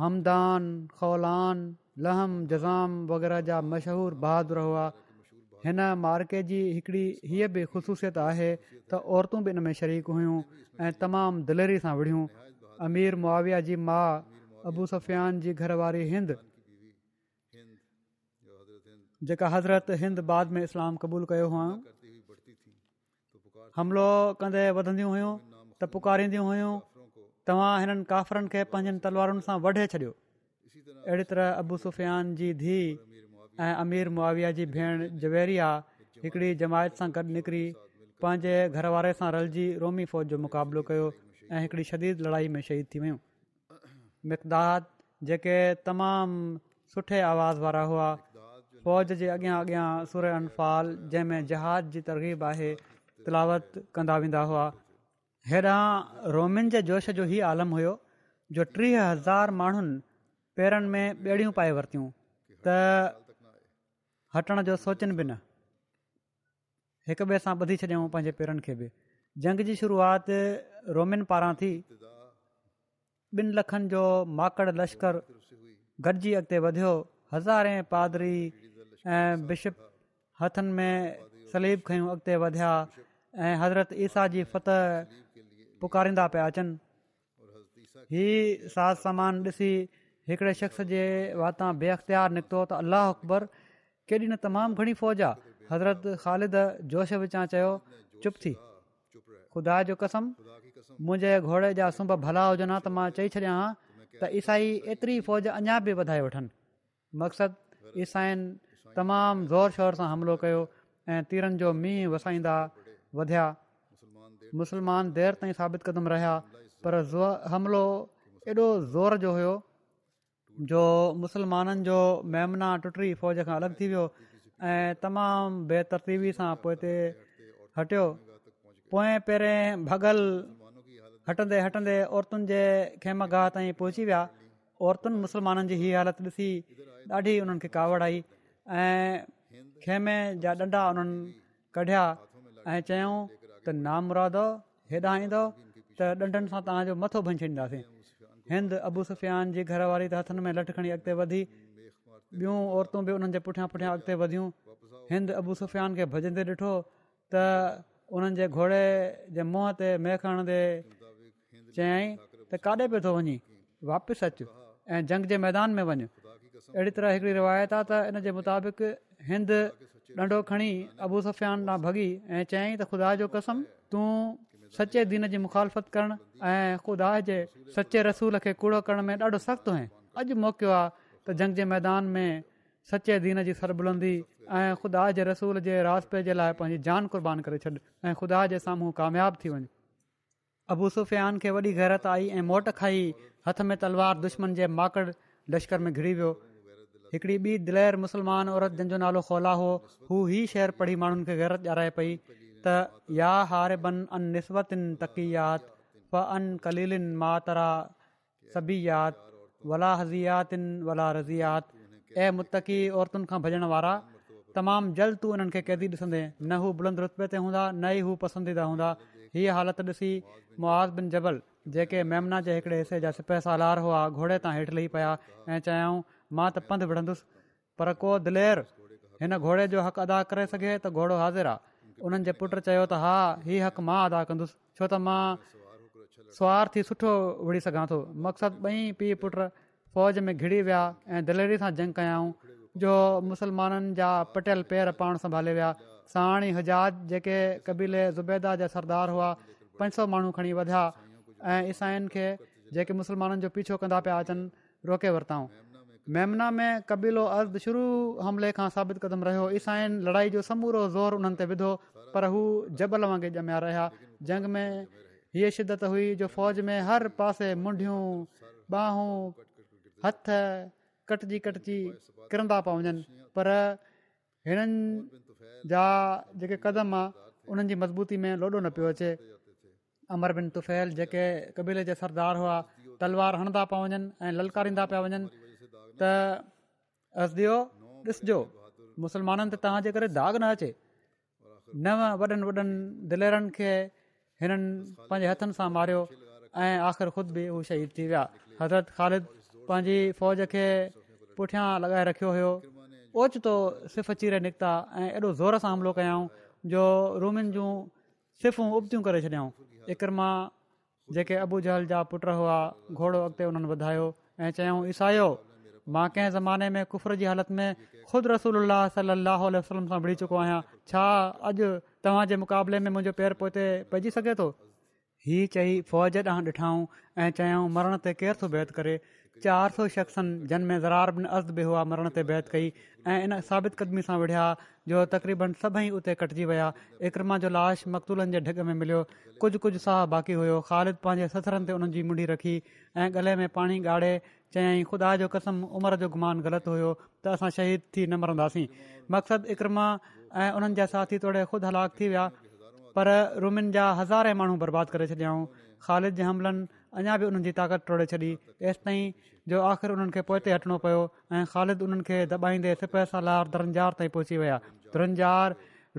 हमदान खौलान लहम जज़ाम वग़ैरह जा मशहूरु बहादुर हुआ हिन मार्के जी हिकिड़ी हीअ बि ख़ुशूसियत आहे त औरतूं बि हिन में शरीक हुयूं ऐं तमामु दिलेरी सां विढ़ियूं अमीर मुआविया जी माउ अबू सफ़ियान जी घरवारी हिंद जेका हज़रत हिंद बाद में इस्लाम क़बूलु कयो हुआ हमिलो कंदे वधंदियूं हुयूं त पुकारींदियूं हुयूं तव्हां हिननि काफ़रनि खे पंहिंजनि तलवारुनि सां वढे छॾियो अहिड़ी तरह अबू सुफ़ियान जी धीउ ऐं अमीर मुआविया जी भेण जवेरिया हिकिड़ी जमायत सां गॾु निकिरी पंहिंजे घर वारे सां रलिजी रोमी फ़ौज जो मुक़ाबिलो कयो ऐं हिकिड़ी शदीद लड़ाई में शहीद थी वयूं मक़दाद जेके तमामु सुठे आवाज़ वारा हुआ फ़ौज जे अॻियां अॻियां सुर अनफाल जंहिंमें जहाज जी तरक़ीब आहे तिलावत कंदा वेंदा हुआ हेॾां रोमिन जे जोश जो ई आलम हुयो जो टीह हज़ार माण्हुनि पेरनि में ॿेड़ियूं पाए वरितियूं त हटण जो सोचनि बि न हिक ॿिए सां ॿुधी छॾियऊं पंहिंजे पेरनि खे बि जंग जी शुरुआति रोमिन पारां थी ॿिनि लखनि जो माकड़ लश्कर गॾिजी अॻिते वधियो हज़ारे पादरी ऐं बिशिप हथनि में सलीब खयूं अॻिते वधिया ऐं हज़रत ईसा जी फतह पुकारींदा पिया अचनि हीउ साज़ु सामान ॾिसी हिकिड़े शख़्स जे वाता बे अख़्तियारु निकितो त अलाह अकबर केॾी न तमामु घणी फ़ौज आहे हज़रत ख़ालिद जोश विचां चयो चुप थी ख़ुदा जो कसम मुंहिंजे घोड़े जा सुंभ भला हुजनि हा त मां चई छॾियां हां त ईसाई एतिरी फ़ौज अञा बि वधाए वठनि मक़सदु ईसाउनि तमामु ज़ोर शोर सां हमिलो कयो ऐं तीरनि जो मींहुं वसाईंदा वधयास मुसलमान देरि ताईं साबित क़दम रहिया पर ज़ो हमिलो एॾो ज़ोर जो हुओ जो मुसलमाननि जो मेमना टुटी फ़ौज खां अलॻि थी वियो ऐं तमामु बेतरतीबी सां पोइ हिते हटियो पोएं पहिरें भगल हटंदे हटंदे औरतुनि जे खेम गाह ताईं पहुची विया औरतुनि मुसलमाननि जी हीअ हालति ॾिसी ॾाढी उन्हनि खे कावड़ आई ऐं खेमे जा ॾंडा उन्हनि कढिया ऐं चयऊं त नाम रहंदो हेॾा ईंदव त ॾंडनि सां तव्हांजो मथो भॼी छॾींदासीं हिंद अबूसुफियान जी घर वारी त हथनि में लठ खणी अॻिते वधी ॿियूं औरतूं बि उन्हनि जे पुठियां वधियूं हिंद अबू सुफ़ियान खे भजंदे ॾिठो त उन्हनि जे घोड़े जे मुंह ते मेह खणंदे चयई त काॾे पियो थो वञे वापसि अचु ऐं जंग जे मैदान में वञु अहिड़ी तरह हिकड़ी रिवायत आहे त इनजे मुताबिक़ हिंद ॾंडो खणी अबूसुफियान ॾांहुं भॻी ऐं चयईं त ख़ुदा जो कसम तूं सचे दीन जी मुखालफ़त करणु ऐं ख़ुदा जे सचे रसूल खे कूड़ो करण में ॾाढो सख़्तु हुअं अॼु मौक़ियो आहे त जंग जे मैदान में सचे दीन जी सरबुलंदी बुलंदी ऐं ख़ुदा जे रसूल जे रास पे जे लाइ पंहिंजी जान क़ुर्बान करे छॾु ऐं ख़ुदा जे साम्हूं कामियाबु थी अबू सुफ़ियान खे वॾी गैरत आई ऐं मोट खाई हथ में तलवार दुश्मन जे माकड़ लश्कर में घिरी वियो हिकिड़ी ॿी दिलैर मुस्लमान औरत जंहिंजो नालो खोला हो हू ही शहर पढ़ी माण्हुनि खे गैरत ॾियारे पई त या हार बन अन निस्वतिन तक़ियात प अन कलीलिन मा तरा सबियाति वला हज़ियातिन वला रज़ियात ऐं मुतक़ी औरतुनि खां भॼण वारा तमामु जल्द तूं उन्हनि खे क़ैदी ॾिसंदे न हू बुलंद रुते ते हूंदा न ई हू पसंदीदा हूंदा हीअ हालति ॾिसी मुआ बिन जबल जेके मेमना जे हिकिड़े हिसे जा सिपहि सां हुआ घोड़े तां हेठि लही पिया ऐं चयाऊं मां त पंधु विढ़ंदुसि पर को दिलेर हिन घोड़े जो हक़ अदा करे सघे त घोड़ो हाज़िर आहे उन्हनि जे पुटु चयो त हा हीउ हक़ु मां अदा कंदुसि छो त मां स्वार्थ थी सुठो विढ़ी सघां थो मक़सदु ॿई पीउ पुट फ़ौज में घिरी विया ऐं दिलेरी सां जंग कयाऊं जो मुसलमाननि जा पटियल पेर पाण संभाले विया साणी हजाज जेके कबीले ज़ुबैदा जा सरदार हुआ पंज सौ माण्हू खणी वधिया ऐं ईसाइनि खे जेके मुसलमाननि जो पीछो कंदा पिया अचनि रोके वरिताऊं मेमना में कबीलो अर्दु शुरू हमले खां साबित क़दम रहियो ईसाईन लड़ाई जो समूरो ज़ोर उन्हनि ते विधो पर हू जबल वांगुरु जमिया रहिया जंग में हीअ शिदत हुई जो फौज में हर पासे मुंडियूं बाहूं हथ कटजी कटजी किरंदा पिया वञनि पर हिननि जा जेके क़दम उन्हनि जी मज़बूती में लोॾो न पियो अचे अमर बिन तुफ़ैल जेके कबीले जा सरदार हुआ तलवार हणंदा पिया वञनि ऐं ललकारींदा पिया वञनि त ॾिसजो मुसलमाननि ते तव्हांजे करे दाग़ न अचे न पंहिंजे हथनि सां मारियो ऐं आख़िर ख़ुद बि हू शहीद थी विया हज़रत ख़ालिद पंहिंजी फ़ौज खे पुठियां लॻाए रखियो हुयो ओचितो सिफ़ चीर निकिता ऐं ज़ोर सां हमिलो कयऊं जो रूमिन जूं सिर्फ़ूं उबियूं करे छॾियऊं इकरमा जेके अबू जहल जा पुट हुआ घोड़ो अॻिते हुननि वधायो ऐं चयऊं ईसायो मां कंहिं ज़माने में कुफर जी हालत में ख़ुदि रसूल वसम सां विढ़ी चुको आहियां छा अॼु तव्हांजे मुक़ाबले में मुंहिंजो पेर पोइ पइजी सघे थो हीउ चई फ़ौज ॾांहुं ॾिठाऊं ऐं चयाऊं मरण ते केरु थो बैदि करे चारि सौ शख़्स आहिनि जनमें ज़रार बि अस्त बि हुआ मरण ते बैत कई ऐं इन साबित क़दमी सां विढ़िया जो तक़रीबनि सभई उते कटिजी विया इकरमा जो लाश मकतूलनि जे ढिग में मिलियो कुझु कुझु साहु बाक़ी हुयो ख़ालिद पंहिंजे ससरनि ते उन्हनि जी मुंडी रखी ऐं गले में पाणी ॻाढ़े चयाईं ख़ुदा जो कसम उमिरि जो गुमान ग़लति हुयो त असां शहीद थी न मरंदासीं मक़सदु इकरमा ऐं उन्हनि जा साथी तोड़े ख़ुदि हलाक थी विया पर रूमियुनि जा हज़ारे माण्हू बर्बादु करे छॾियाऊं ख़ालिद जे हमलनि अञा बि उन्हनि जी ताक़त तोड़े छॾी तेसि ताईं जो आख़िर उन्हनि खे पोइ ते हटणो पियो ऐं ख़ालिद उन्हनि खे दॿाईंदे सिपर सां लार धरंजार ताईं पहुची विया दुरंजार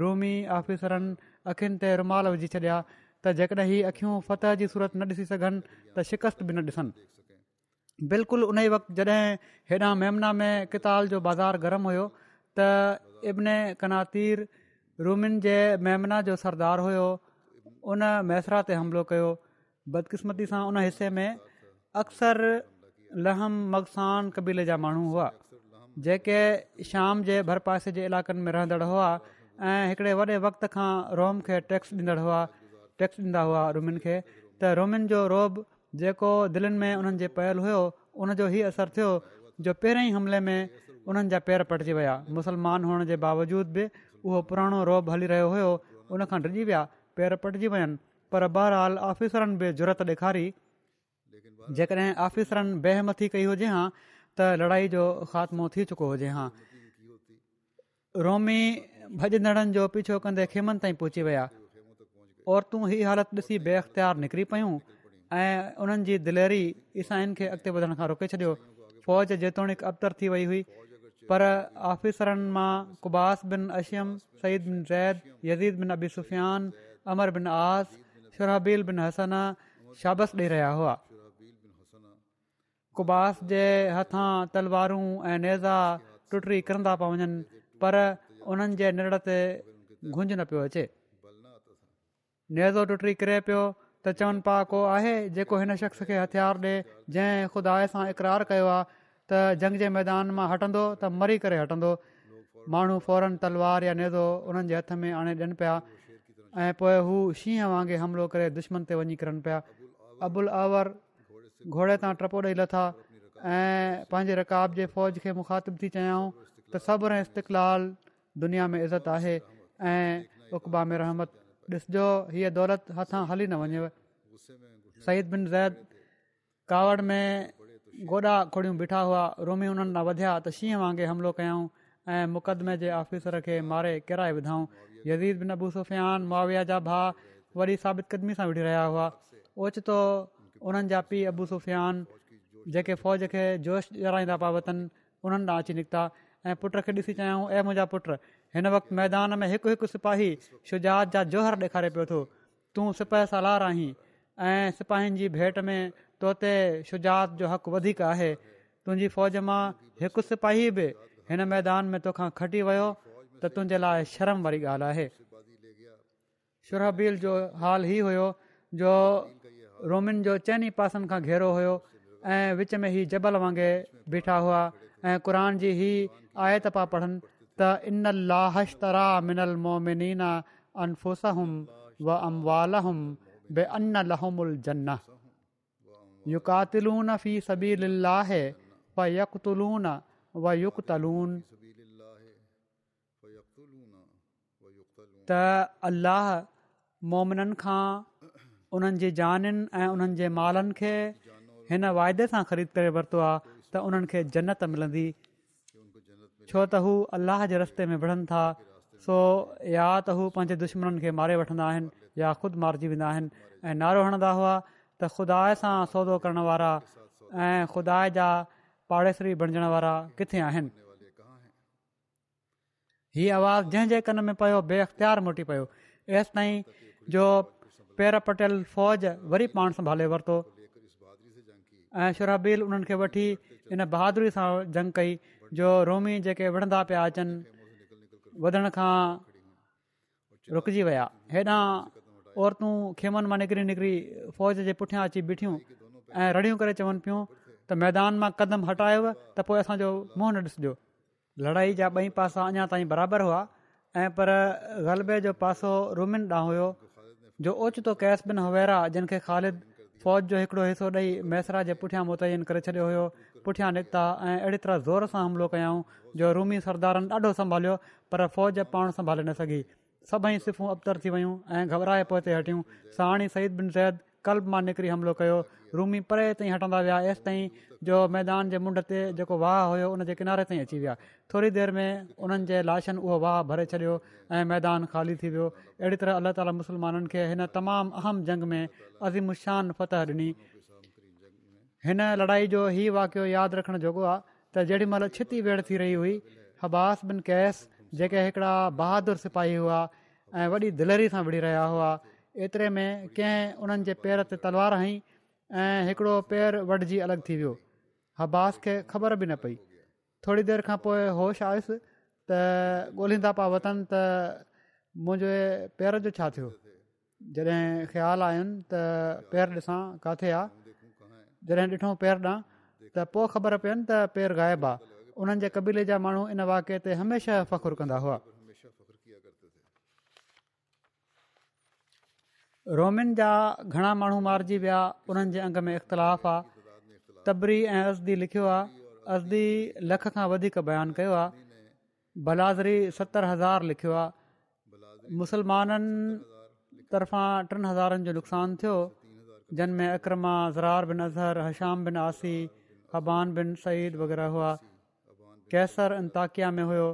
रूमी ऑफिसरनि अखियुनि ते रुमाल विझी छॾिया त जेकॾहिं अखियूं फतह जी सूरत न ॾिसी सघनि त शिकस्त बि न ॾिसनि बिल्कुलु उन ई वक़्तु जॾहिं हेॾां मेमना में किताल जो बाज़ार गरम हुयो त इब्न कनातीर रूमिन जे मेमना जो सरदार हुयो उन मैसरा ते हमिलो कयो बदकिस्मती सां उन हिसे में अक्सर लहम मगसान क़बीले जा माण्हू हुआ जेके शाम जे भर पासे जे इलाइक़नि में रहंदड़ु हुआ ऐं हिकिड़े वॾे वक़्त खां रोम खे टैक्स ॾींदड़ हुआ टैक्स ॾींदा हुआ रोमिन खे त रोमिन जो रोब जेको दिलनि में उन्हनि जे पयल हुयो اثر जो جو असरु थियो जो पहिरीं हमले में उन्हनि जा पेर पटिजी विया मुसलमान हुअण जे बावजूद बि उहो पुराणो रोब हली रहियो हुयो उनखां डिॼी विया पेर पटिजी विया आहिनि पर बहरहाल ऑफिसरनि बि ज़रूरत ॾेखारी जेकॾहिं ऑफिसरनि बेहमती कई हुजे हां त लड़ाई जो ख़ात्मो थी चुको हुजे हा रोमी भजनड़नि जो पीछो कंदे खेमनि ताईं पहुची विया औरतूं हीउ हालत ॾिसी बेख़्तियार निकिरी पयूं ऐं उन्हनि जी दिलेरी ईसाईनि खे अॻिते वधण खां रोके छॾियो फ़ौज जेतोणीकि अबतर थी वई हुई पर आफ़ीसरनि मां कुबास बिन अशियम सईद बिन ज़ैद यज़ीद बिन अबी सुफ़ियान अमर बिन आस शुराबील बिन हसन शाबस ॾेई रहिया हुआ कुबास जे हथां तलवारूं ऐं नेज़ा टुटरी किरंदा पिया वञनि पर उन्हनि जे निड़ ते गुंज न पियो अचे नेज़ो टुटरी किरे पियो त चवनि पिया को आहे जेको हिन शख़्स खे हथियार ॾिए जंहिं ख़ुदा सां इक़रार कयो आहे त जंग जे मैदान मां हटंदो त मरी करे हटंदो माण्हू फौरन तलवार या नेदो उन्हनि जे हथ में आणे ॾियनि पिया ऐं पोइ हू शींहं वांगुरु हमिलो करे दुश्मन ते वञी किरनि पिया अबुल आवर घोड़े तां टपो ॾेई लथा ऐं पंहिंजे रक़ाब जे फ़ौज खे मुखातिबु थी चयाऊं त सभु रस्तक़ाल दुनिया में इज़त आहे ऐं उकबा में रहमत ॾिसजो हीअ दौलत हथां हली न वञेव सईद बिन ज़ैद कावड़ में गोॾा खोड़ियूं बीठा हुआ रोमी उन्हनि ॾां वधिया त शींहं वांगुरु हमिलो कयऊं ऐं मुक़दमे जे ऑफिसर खे मारे किराए विधाऊं यज़ीद बिन अबू सुफ़ियान मुआविया जा भाउ वरी साबित क़दमी सां विढ़ी रहिया हुआ ओचितो उन्हनि जा पीउ अबू सुफ़ियान जेके फ़ौज खे जोश ॾियाराईंदा पावतनि उन्हनि ॾांहुं अची निकिता ऐं पुट खे ॾिसी चाहियूं ऐं मुंहिंजा पुट हिन वक़्तु मैदान में हिकु हिकु सिपाही शुजात जा जोहर ॾेखारे पियो थो तूं सिपाह सलार आहीं ऐं सिपाहिनि जी भेंट में तो ते शुजा जो हक़ु वधीक आहे तुंहिंजी फ़ौज मां हिकु सिपाही बि हिन मैदान में तोखां खटी वियो त तुंहिंजे लाइ शर्म वारी ॻाल्हि आहे शुरहबील जो हाल ई हुयो जो रोमिन जो चइनि पासनि खां घेरो हुयो ऐं विच में ई जबल वांगुरु बीठा हुआ ऐं क़ुर जी ही आयत पढ़नि तिनाहिन जनि ऐं उन्हनि जे मालनि खे हिन वाइदे सां ख़रीद करे वरितो आहे त उन्हनि खे जनत मिलंदी छो त हू अलाह जे रस्ते में विढ़नि था सो या त हू पंहिंजे दुश्मन खे मारे वठंदा आहिनि या ख़ुदि मारिजी वेंदा आहिनि ऐं नारो हणंदा हुआ त ख़ुदा सां सौदो करण वारा ऐं ख़ुदा जा पाड़ेसरी बणजण वारा किथे आहिनि हीअ आवाज़ु जंहिंजे कन में पियो बे अख़्तियार मोटी पियो एसि ताईं जो पेर पटियल फ़ौज वरी पाण संभाले वरितो ऐं शुरहबील उन्हनि खे वठी इन बहादुरी सां जंग कई जो रोमी जेके विढ़ंदा पिया अचनि वधण खां रुकिजी विया हेॾां औरतूं खेमनि मां निकिरी निकिरी फ़ौज जे पुठियां अची बीठियूं ऐं रड़ियूं करे चवनि पियूं त मैदान मां कदम हटायव त पोइ असांजो मुंहं न ॾिसिजो लड़ाई जा ॿई पासा अञा ताईं बराबरि हुआ ऐं पर ग़लबे जो पासो रोमियुनि ॾांहुं हुयो जो ओचितो कैशबिन हुवेरा जिन खे ख़ालिद फ़ौज जो हिकिड़ो हिसो ॾेई मैसरा जे पुठियां मुतयन करे छॾियो हुयो पुठियां निकिता ऐं अहिड़ी तरह ज़ोर सां हमिलो कयऊं जो रूमी सरदारनि ॾाढो संभालियो पर फ़ौज पाण संभाले न सघी सभई सिफ़ूं अबतर थी वियूं ऐं घबराए पोइ ते हटियूं साणी सईद बिन सैद कल्ब मां निकिरी हमिलो कयो रूमी परे ताईं हटंदा विया एसि ताईं जो मैदान जे मुंड ते जेको वाह हुयो उनजे किनारे ताईं अची विया थोरी देरि में उन्हनि जे लाशनि उहो वाह भरे छॾियो ऐं मैदान ख़ाली थी वियो अहिड़ी तरह अलाह ताला मुसलमाननि खे हिन तमामु अहम जंग में अज़ीमुशान फतह ॾिनी हिन लड़ाई जो ई वाकियो यादि रखण जोॻो आहे त जेॾी महिल छिती वेड़ थी रही हुई हबास बिन कैस जेके हिकिड़ा बहादुर सिपाही हुआ ऐं वॾी दिलेरी सां विढ़ी रहिया हुआ एतिरे में कंहिं उन्हनि जे पेर ते तलवार हईं ऐं हिकिड़ो पेर वढिजी अलॻि थी वियो हबास खे ख़बर बि न पई थोरी देरि खां पोइ होश आयुसि त ॻोल्हींदा पिया वतनि त मुंहिंजे पेर जो छा थियो जॾहिं ख़्यालु आयुनि त पेर ॾिसां किथे आहे जॾहिं ॾिठो पेर ॾांहुं त पोइ ख़बर पयनि त पेर ग़ाइबु आहे उन्हनि जे कबीले जा माण्हू इन वाके ते हमेशह फ़खुरु कंदा हुआ रोमिन जा घणा माण्हू मारिजी विया उन्हनि जे अंग में इख़्तिलाफ़ आहे तबरी ऐं अज़दी लिखियो आहे अज़दी लख खां वधीक बयानु कयो आहे बलादरी सतरि हज़ार लिखियो आहे मुसलमाननि तरफ़ां टिनि हज़ारनि जो नुक़सानु थियो जिन में अक्रमा ज़रार बिन अज़हर हशाम बिन आसी ख़बान बिन सईद वग़ैरह हुआ कैसर इन में हुयो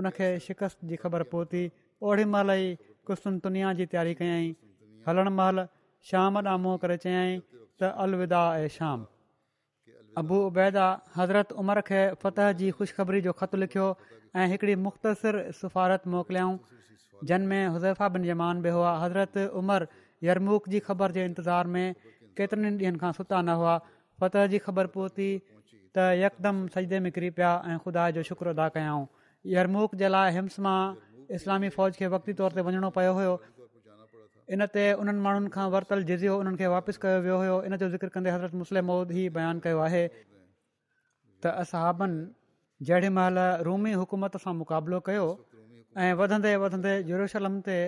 उनखे शिकस्त जी ख़बर पहुती ओड़ी महिल ई कुसुन दुनिया जी तयारी कयाई हलण महिल शाम ॾां मुंहुं करे चयाई त अलविदा ऐं शाम अबू उबैदा हज़रत उमर खे फतह जी ख़ुशख़बरी जो ख़तु लिखियो ऐं हिकिड़ी मुख़्तसिर सिफ़ारत मोकिलियाऊं हुज़ैफ़ा बिन जमान बि हुआ हज़रत उमर यरमूक जी ख़बर जे इंतज़ार में केतिरनि ॾींहंनि खां सुता न हुआ फत जी ख़बर पहुती त यकदमि सजदे में किरी पिया ऐं ख़ुदा जो शुक्र अदा कयाऊं यरमूक जे लाइ हिम्स मां इस्लामी फ़ौज खे वक़्ती तौर ते वञिणो पियो हुयो इन ते उन्हनि माण्हुनि खां वरितलु जिज़ियो उन्हनि खे वापसि कयो वियो हुयो इन जो ज़िक्र कंदे हज़रत मुस्लिम मौद ई बयानु कयो आहे त असाबनि जेॾीमहिल रूमी हुकूमत सां मुक़ाबिलो कयो ऐं वधंदे वधंदे यरुशलम ते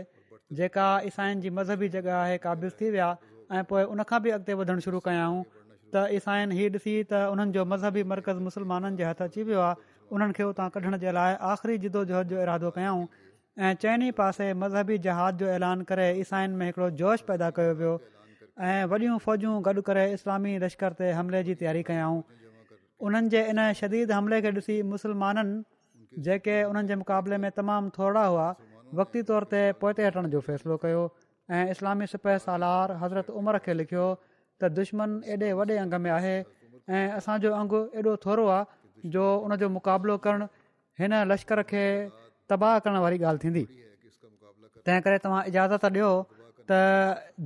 जेका ईसाइन जी मज़हबी जॻह आहे क़ाबिज़ थी विया ऐं पोइ उनखां बि अॻिते वधणु शुरू कयाऊं त ईसाइन हीअ ॾिसी त उन्हनि जो मज़हबी मर्कज़ मुसलमाननि जे हथ अची वियो आहे उन्हनि खे उतां कढण जे लाइ आख़िरी जिदोजहद जो इरादो कयाऊं ऐं चइनि पासे मज़हबी जहाज़ जो ऐलान करे ईसाइन में हिकिड़ो जोश पैदा कयो वियो ऐं वॾियूं फ़ौजूं गॾु करे इस्लामी लश्कर ते हमले जी तयारी कयाऊं उन्हनि जे इन शदीद हमले खे ॾिसी मुसलमाननि जेके उन्हनि जे मुक़ाबले में तमामु थोरा हुआ वक़्ती तौर ते पोइ त हटण जो फ़ैसिलो कयो ऐं इस्लामी सिपह सालार हज़रत उमर खे लिखियो त दुश्मन एॾे वॾे अंग में आहे ऐं असांजो अंगु एॾो थोरो आहे जो उनजो मुक़ाबिलो करणु हिन लश्कर खे तबाह करण वारी ॻाल्हि थींदी तंहिं करे तव्हां इजाज़त ॾियो त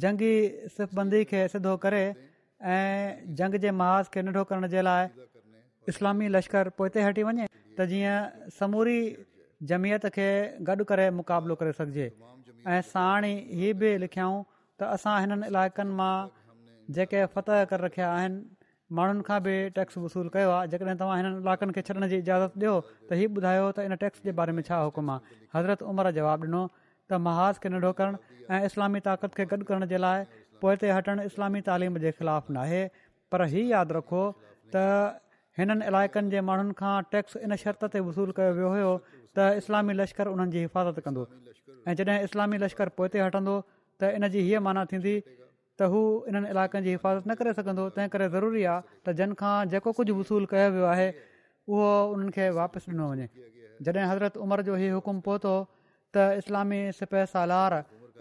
जंगी सिफ़बंदी बंदी खे सिधो करे ऐं जंग जे महाज़ खे नंढो करण जे लाइ इस्लामी लश्कर पोइ हटी वञे त जीअं समूरी जमियत खे गॾु करे मुक़ाबिलो करे सघिजे ऐं साणी इहा बि लिखियाऊं त असां हिननि इलाइक़नि मां जेके फतह करे रखिया आहिनि माण्हुनि खां बि टैक्स वसूलु कयो आहे जेकॾहिं तव्हां हिननि इलाइक़नि खे छॾण जी इजाज़त ॾियो त इहा ॿुधायो त इन टैक्स जे बारे में छा हुकुम आहे हज़रत उमिरि जवाबु ॾिनो त महाज़ खे नंढो करणु ऐं इस्लामी ताक़त खे गॾु करण जे लाइ पोइ ते हटणु इस्लामी तालीम जे ख़िलाफ़ु नाहे पर ई यादि रखो त हिननि इलाइक़नि जे माण्हुनि खां टैक्स इन शर्त ते वसूलु कयो वियो हुयो त इस्लामी लश्कर उन्हनि जी हिफ़ाज़त कंदो ऐं जॾहिं इस्लामी लश्कर पोइ ते हटंदो त इनजी हीअ माना थींदी त हू इन्हनि इलाइक़नि जी हिफ़ाज़त न करे सघंदो तंहिं करे ज़रूरी आहे त जंहिंखां जेको कुझु वसूल कयो वियो आहे उहो उन्हनि खे वापसि ॾिनो वञे जॾहिं हज़रत उमर जो हीउ हुकुम पहुतो त इस्लामी सिपह सालार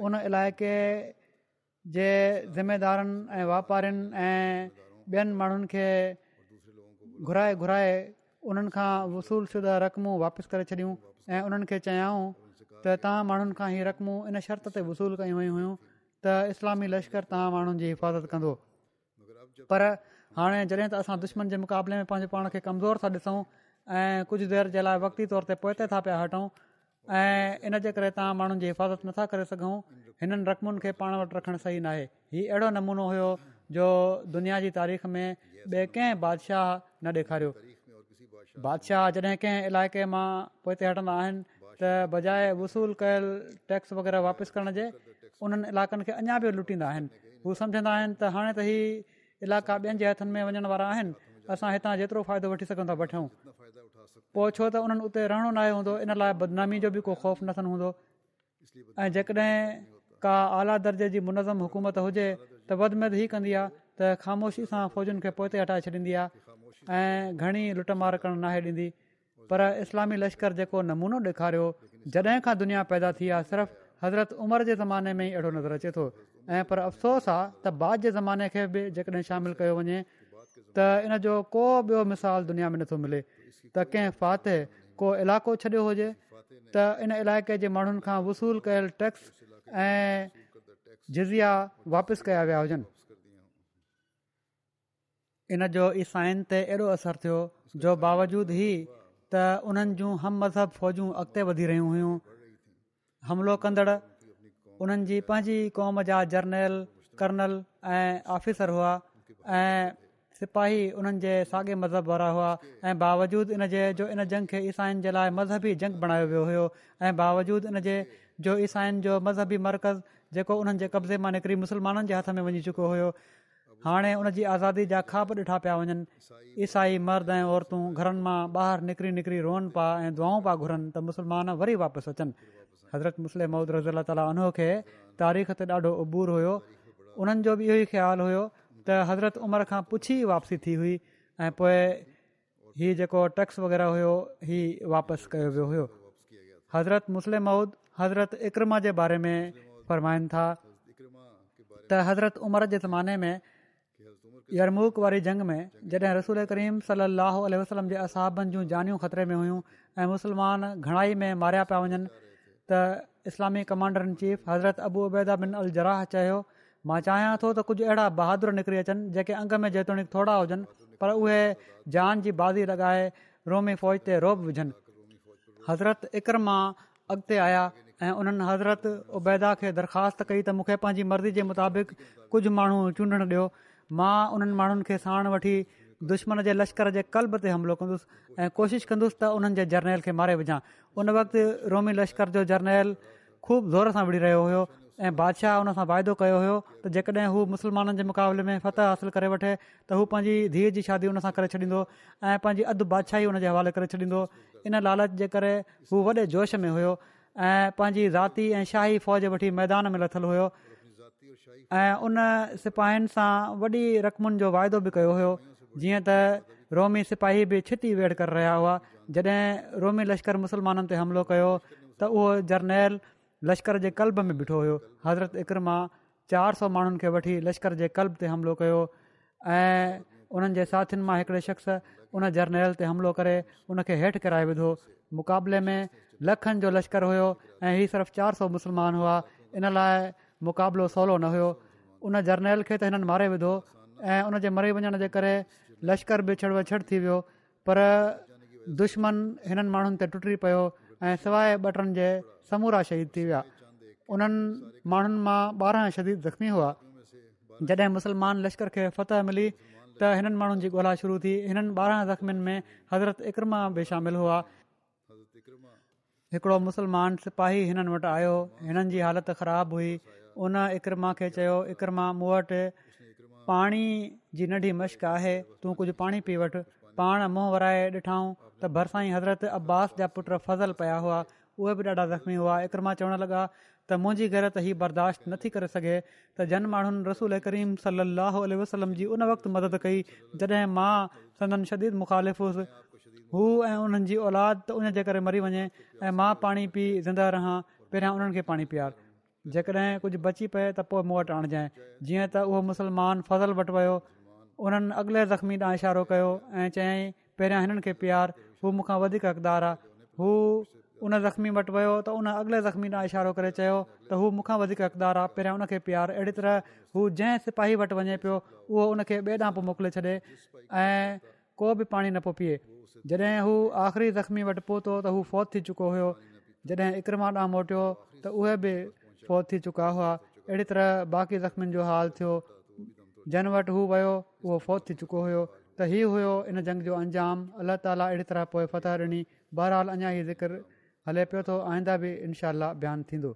उन इलाइक़े जे ज़िमेदारनि ऐं वापारियुनि ऐं ॿियनि माण्हुनि खे घुराए घुराए उन्हनि खां शुदा रक़मूं वापसि करे छॾियूं ऐं उन्हनि खे चयाऊं त तव्हां माण्हुनि खां हीअ रक़मूं इन शर्त ते वसूल कयूं वयूं हुयूं त इस्लामी लश्कर तव्हां माण्हुनि जी हिफ़ाज़त कंदो पर हाणे जॾहिं त असां दुश्मन जे मुक़ाबले में पंहिंजे पाण खे कमज़ोर था ॾिसूं ऐं कुझु देरि जे लाइ वक़्ती तौर ते पहुते था पिया हटऊं ऐं इन जे करे तव्हां माण्हुनि जी हिफ़ाज़त नथा करे सघूं हिननि रक़मुनि खे पाण वटि रखणु सही नाहे हीउ अहिड़ो नमूनो हुयो जो दुनिया जी तारीख़ में ॿिए कंहिं बादशाह न ॾेखारियो बादशाह जॾहिं कंहिं इलाइक़े मां पोइ हटंदा आहिनि त बजाए वसूल कयलु टैक्स वग़ैरह वापसि करण जे उन्हनि इलाइक़नि खे अञा बि लुटींदा आहिनि हू सम्झंदा आहिनि त हाणे त ई इलाइक़ा ॿियनि जे हथनि में वञण वारा आहिनि असां हितां जेतिरो फ़ाइदो वठी सघंदा वठूं पोइ छो त उन्हनि उते रहणो नाहे हूंदो इन लाइ बदनामी जो बि को ख़ौफ़ न हूंदो ऐं जेकॾहिं का आला दर्जे जी मुनज़म हुकूमत हुजे त वध में वधि ई कंदी त ख़ामोशी सां फ़ौजुनि खे पोइ ताईं हटाए छॾींदी आहे ऐं घणी लुट मार करणु नाहे ॾींदी पर इस्लामी लश्कर जेको नमूनो ॾेखारियो जॾहिं खां दुनिया पैदा थी आहे सिर्फ़ु हज़रत उमिरि जे ज़माने में ई अहिड़ो नज़र अचे थो ऐं पर अफ़सोस आहे त बाद जे ज़माने खे बि जेकॾहिं शामिलु कयो वञे त इन जो को बि॒यो मिसाल दुनिया में नथो मिले त कंहिं फातह को इलाइक़ो छॾियो हुजे त इन इलाइक़े जे माण्हुनि खां वसूल कयल टैक्स ऐं जिज़िया वापसि कया विया हुजनि इन जो ईसाइन ते अहिड़ो असरु थियो जो बावजूद ई त उन्हनि जूं हम मज़हब फ़ौजूं अॻिते वधी रहियूं हुयूं हमिलो कंदड़ उन्हनि जी पंहिंजी क़ौम जा जर्नल कर्नल ऐं ऑफिसर हुआ ऐं सिपाही उन्हनि जे साॻे मज़हब वारा हुआ ऐं बावजूदि इन जे जो इन जंग खे ईसाइनि जे लाइ मज़हबी जंग बणायो वियो हुयो ऐं बावजूदि इन जे जो ईसाइन जो मज़हबी मर्कज़ जेको उन्हनि जे कब्ज़े मां निकिरी मुस्लमाननि जे हथ में वञी चुको हुयो हाणे हुन जी आज़ादी जा खाॿ ॾिठा पिया वञनि ईसाई मर्द ऐं औरतूं घरनि मां ॿाहिरि निकिरी निकिरी रोहनि पिया ऐं दुआऊं पिया घुरनि त मुसलमान वरी वापसि अचनि हज़रत मुस्लिमि माउद रज़ूल ताली उनो खे तारीख़ ते ॾाढो उबूर हुयो उन्हनि जो बि इहो ई ख़्यालु हुयो त हज़रत उमिरि खां पुछी वापसी थी हुई ऐं पोइ हीउ जेको टैक्स वग़ैरह हुयो इहो वापसि कयो वियो हुयो हज़रत मुस्लिम माउद हज़रत इकरमा जे बारे में फ़रमाइनि था त हज़रत उमर जे ज़माने में यरमूक वारी जंग में जॾहिं रसूल करीम सली वसलम जे असाबनि जूं जानियूं ख़तरे में हुयूं ऐं मुस्लमान घणाई में मारिया पिया वञनि त इस्लामी कमांडर इन चीफ हज़रत अबू उबैदा बिन अल जराह चयो मां चाहियां थो त कुझु अहिड़ा बहादुरु निकिरी अचनि जेके अंग में जेतोणीकि थोरा हुजनि पर उहे जान जी बाज़ी लॻाए रोमी फ़ौज ते रोब विझनि हज़रत इकर मां अॻिते आया ऐं उन्हनि हज़रत उबैदा खे दरख़्वास्त कई त मूंखे पंहिंजी मर्ज़ी जे मुताबिक़ कुझु माण्हू चूंडणु ॾियो मां उन्हनि माण्हुनि खे साण वठी दुश्मन जे लश्कर जे कल्ब ते हमिलो कंदुसि ऐं कोशिशि कंदुसि त उन्हनि जे जर्नैल खे मारे विझां उन वक़्तु रोमी लश्कर जो जर्नैल ख़ूब ज़ोर सां विढ़ी रहियो हुयो ऐं बादशाह हुन सां वाइदो कयो हुयो त जेकॾहिं हू मुस्लमाननि जे मुक़ाबले में फतह हासिलु करे वठे त हू पंहिंजी धीअ जी शादी हुन सां करे छॾींदो ऐं पंहिंजी अधु बादशाही हुन जे हवाले करे छॾींदो इन लालच जे करे हू वॾे जोश में हुयो ऐं पंहिंजी ज़ाती ऐं शाही फ़ौज वठी मैदान में लथल हुयो ऐं उन सिपाहियुनि सां वॾी रक़मुनि जो वाइदो बि कयो हुयो जीअं त रोमी सिपाही बि छिती वेड़ करे रहिया हुआ जॾहिं रोमी लश्कर मुसलमाननि ते हमिलो कयो त उहो जर्नैल लश्कर जे कल्ब में ॿिठो हुयो हज़रत इक्र मां चारि सौ माण्हुनि खे वठी लश्कर जे कल्ब ते हमिलो कयो ऐं उन्हनि जे साथियुनि मां हिकिड़े शख़्स उन जर्नैल ते हमिलो करे उनखे हेठि कराए विधो मुक़ाबले में लखनि जो लश्कर हुयो ऐं इहे सिर्फ़ु चारि सौ मुसलमान हुआ इन लाइ मुक़ाबिलो सवलो न हुयो उन जर्नैल खे त हिननि मारे विधो ऐं उन जे मरी वञण जे करे लश्कर बि छड़ वछड़ थी वियो पर दुश्मन हिननि माण्हुनि ते टुटी पियो ऐं सवाइ ॿटनि जे समूरा शहीद थी विया उन्हनि माण्हुनि मां ॿारहं शदीद ज़ख़्मी हुआ जॾहिं मुसलमान लश्कर खे फतह मिली त हिननि माण्हुनि जी ॻोल्हा शुरू थी हिननि ॿारहं ज़ख़्मियुनि में हज़रत इकरमा बि शामिलु हुआ हिकिड़ो मुसलमान सिपाही हिननि वटि आयो हिननि जी हालति ख़राबु हुई उन इकरमा खे चयो इकरमा मूं वटि पाणी जी नंढी मश्क आहे तूं कुझु पाणी पी वठि पाण मुंहुं वराए ॾिठाऊं त भरिसां ई हज़रत अब्बास जा पुट फज़ल पिया हुआ उहे बि ॾाढा ज़ख़्मी हुआ इकरमा चवणु लॻा त मुंहिंजी घर त हीअ बर्दाश्त नथी करे सघे त जन माण्हुनि रसूल करीम सलाह वसलम जी उन वक़्तु मदद कई जॾहिं मां संदन शदी मुखालिफ़ुस हू ऐं उन्हनि जी औलाद त उनजे करे मरी वञे ऐं मां पाणी पी ज़िंदा रहां पहिरियां उन्हनि खे पाणी पीआर जेकॾहिं कुझु बची पए त पोइ मूं वटि आणिजांइ जीअं त उहो फज़ल वटि वियो उन्हनि अॻिले ज़ख़्मी ॾांहुं इशारो कयो ऐं चयाईं पहिरियां हिननि खे प्यारु हू मूंखां वधीक आहे हू उन ज़ख़्मी वटि वियो त उन अॻिले ज़ख़्मी ॾांहुां इशारो करे चयो त हू मूंखां वधीक मक़दारु आहे पहिरियां उनखे प्यारु अहिड़ी तरह हू जंहिं सिपाही वटि वञे पियो उहो उनखे ॿिए ॾांहुं पोइ मोकिले छॾे ऐं को बि पाणी न पियो पीए जॾहिं हू आख़िरी ज़ख़्मी वटि पहुतो त हू फौत थी चुको हुयो जॾहिं इकरमां ॾांहुं मोटियो त उहे फौत थी चुका हुआ अहिड़ी तरह बाक़ी ज़ख़्मियुनि जो हाल थियो जन वटि हू वियो उहो फौत थी चुको हुयो त हीउ हुयो इन जंग जो अंजाम अलाह ताला अहिड़ी तरह पोइ फ़तह ॾिनी बहराल अञा ई ज़िक्र हले पियो थो आईंदा बि इनशाह बयानु थींदो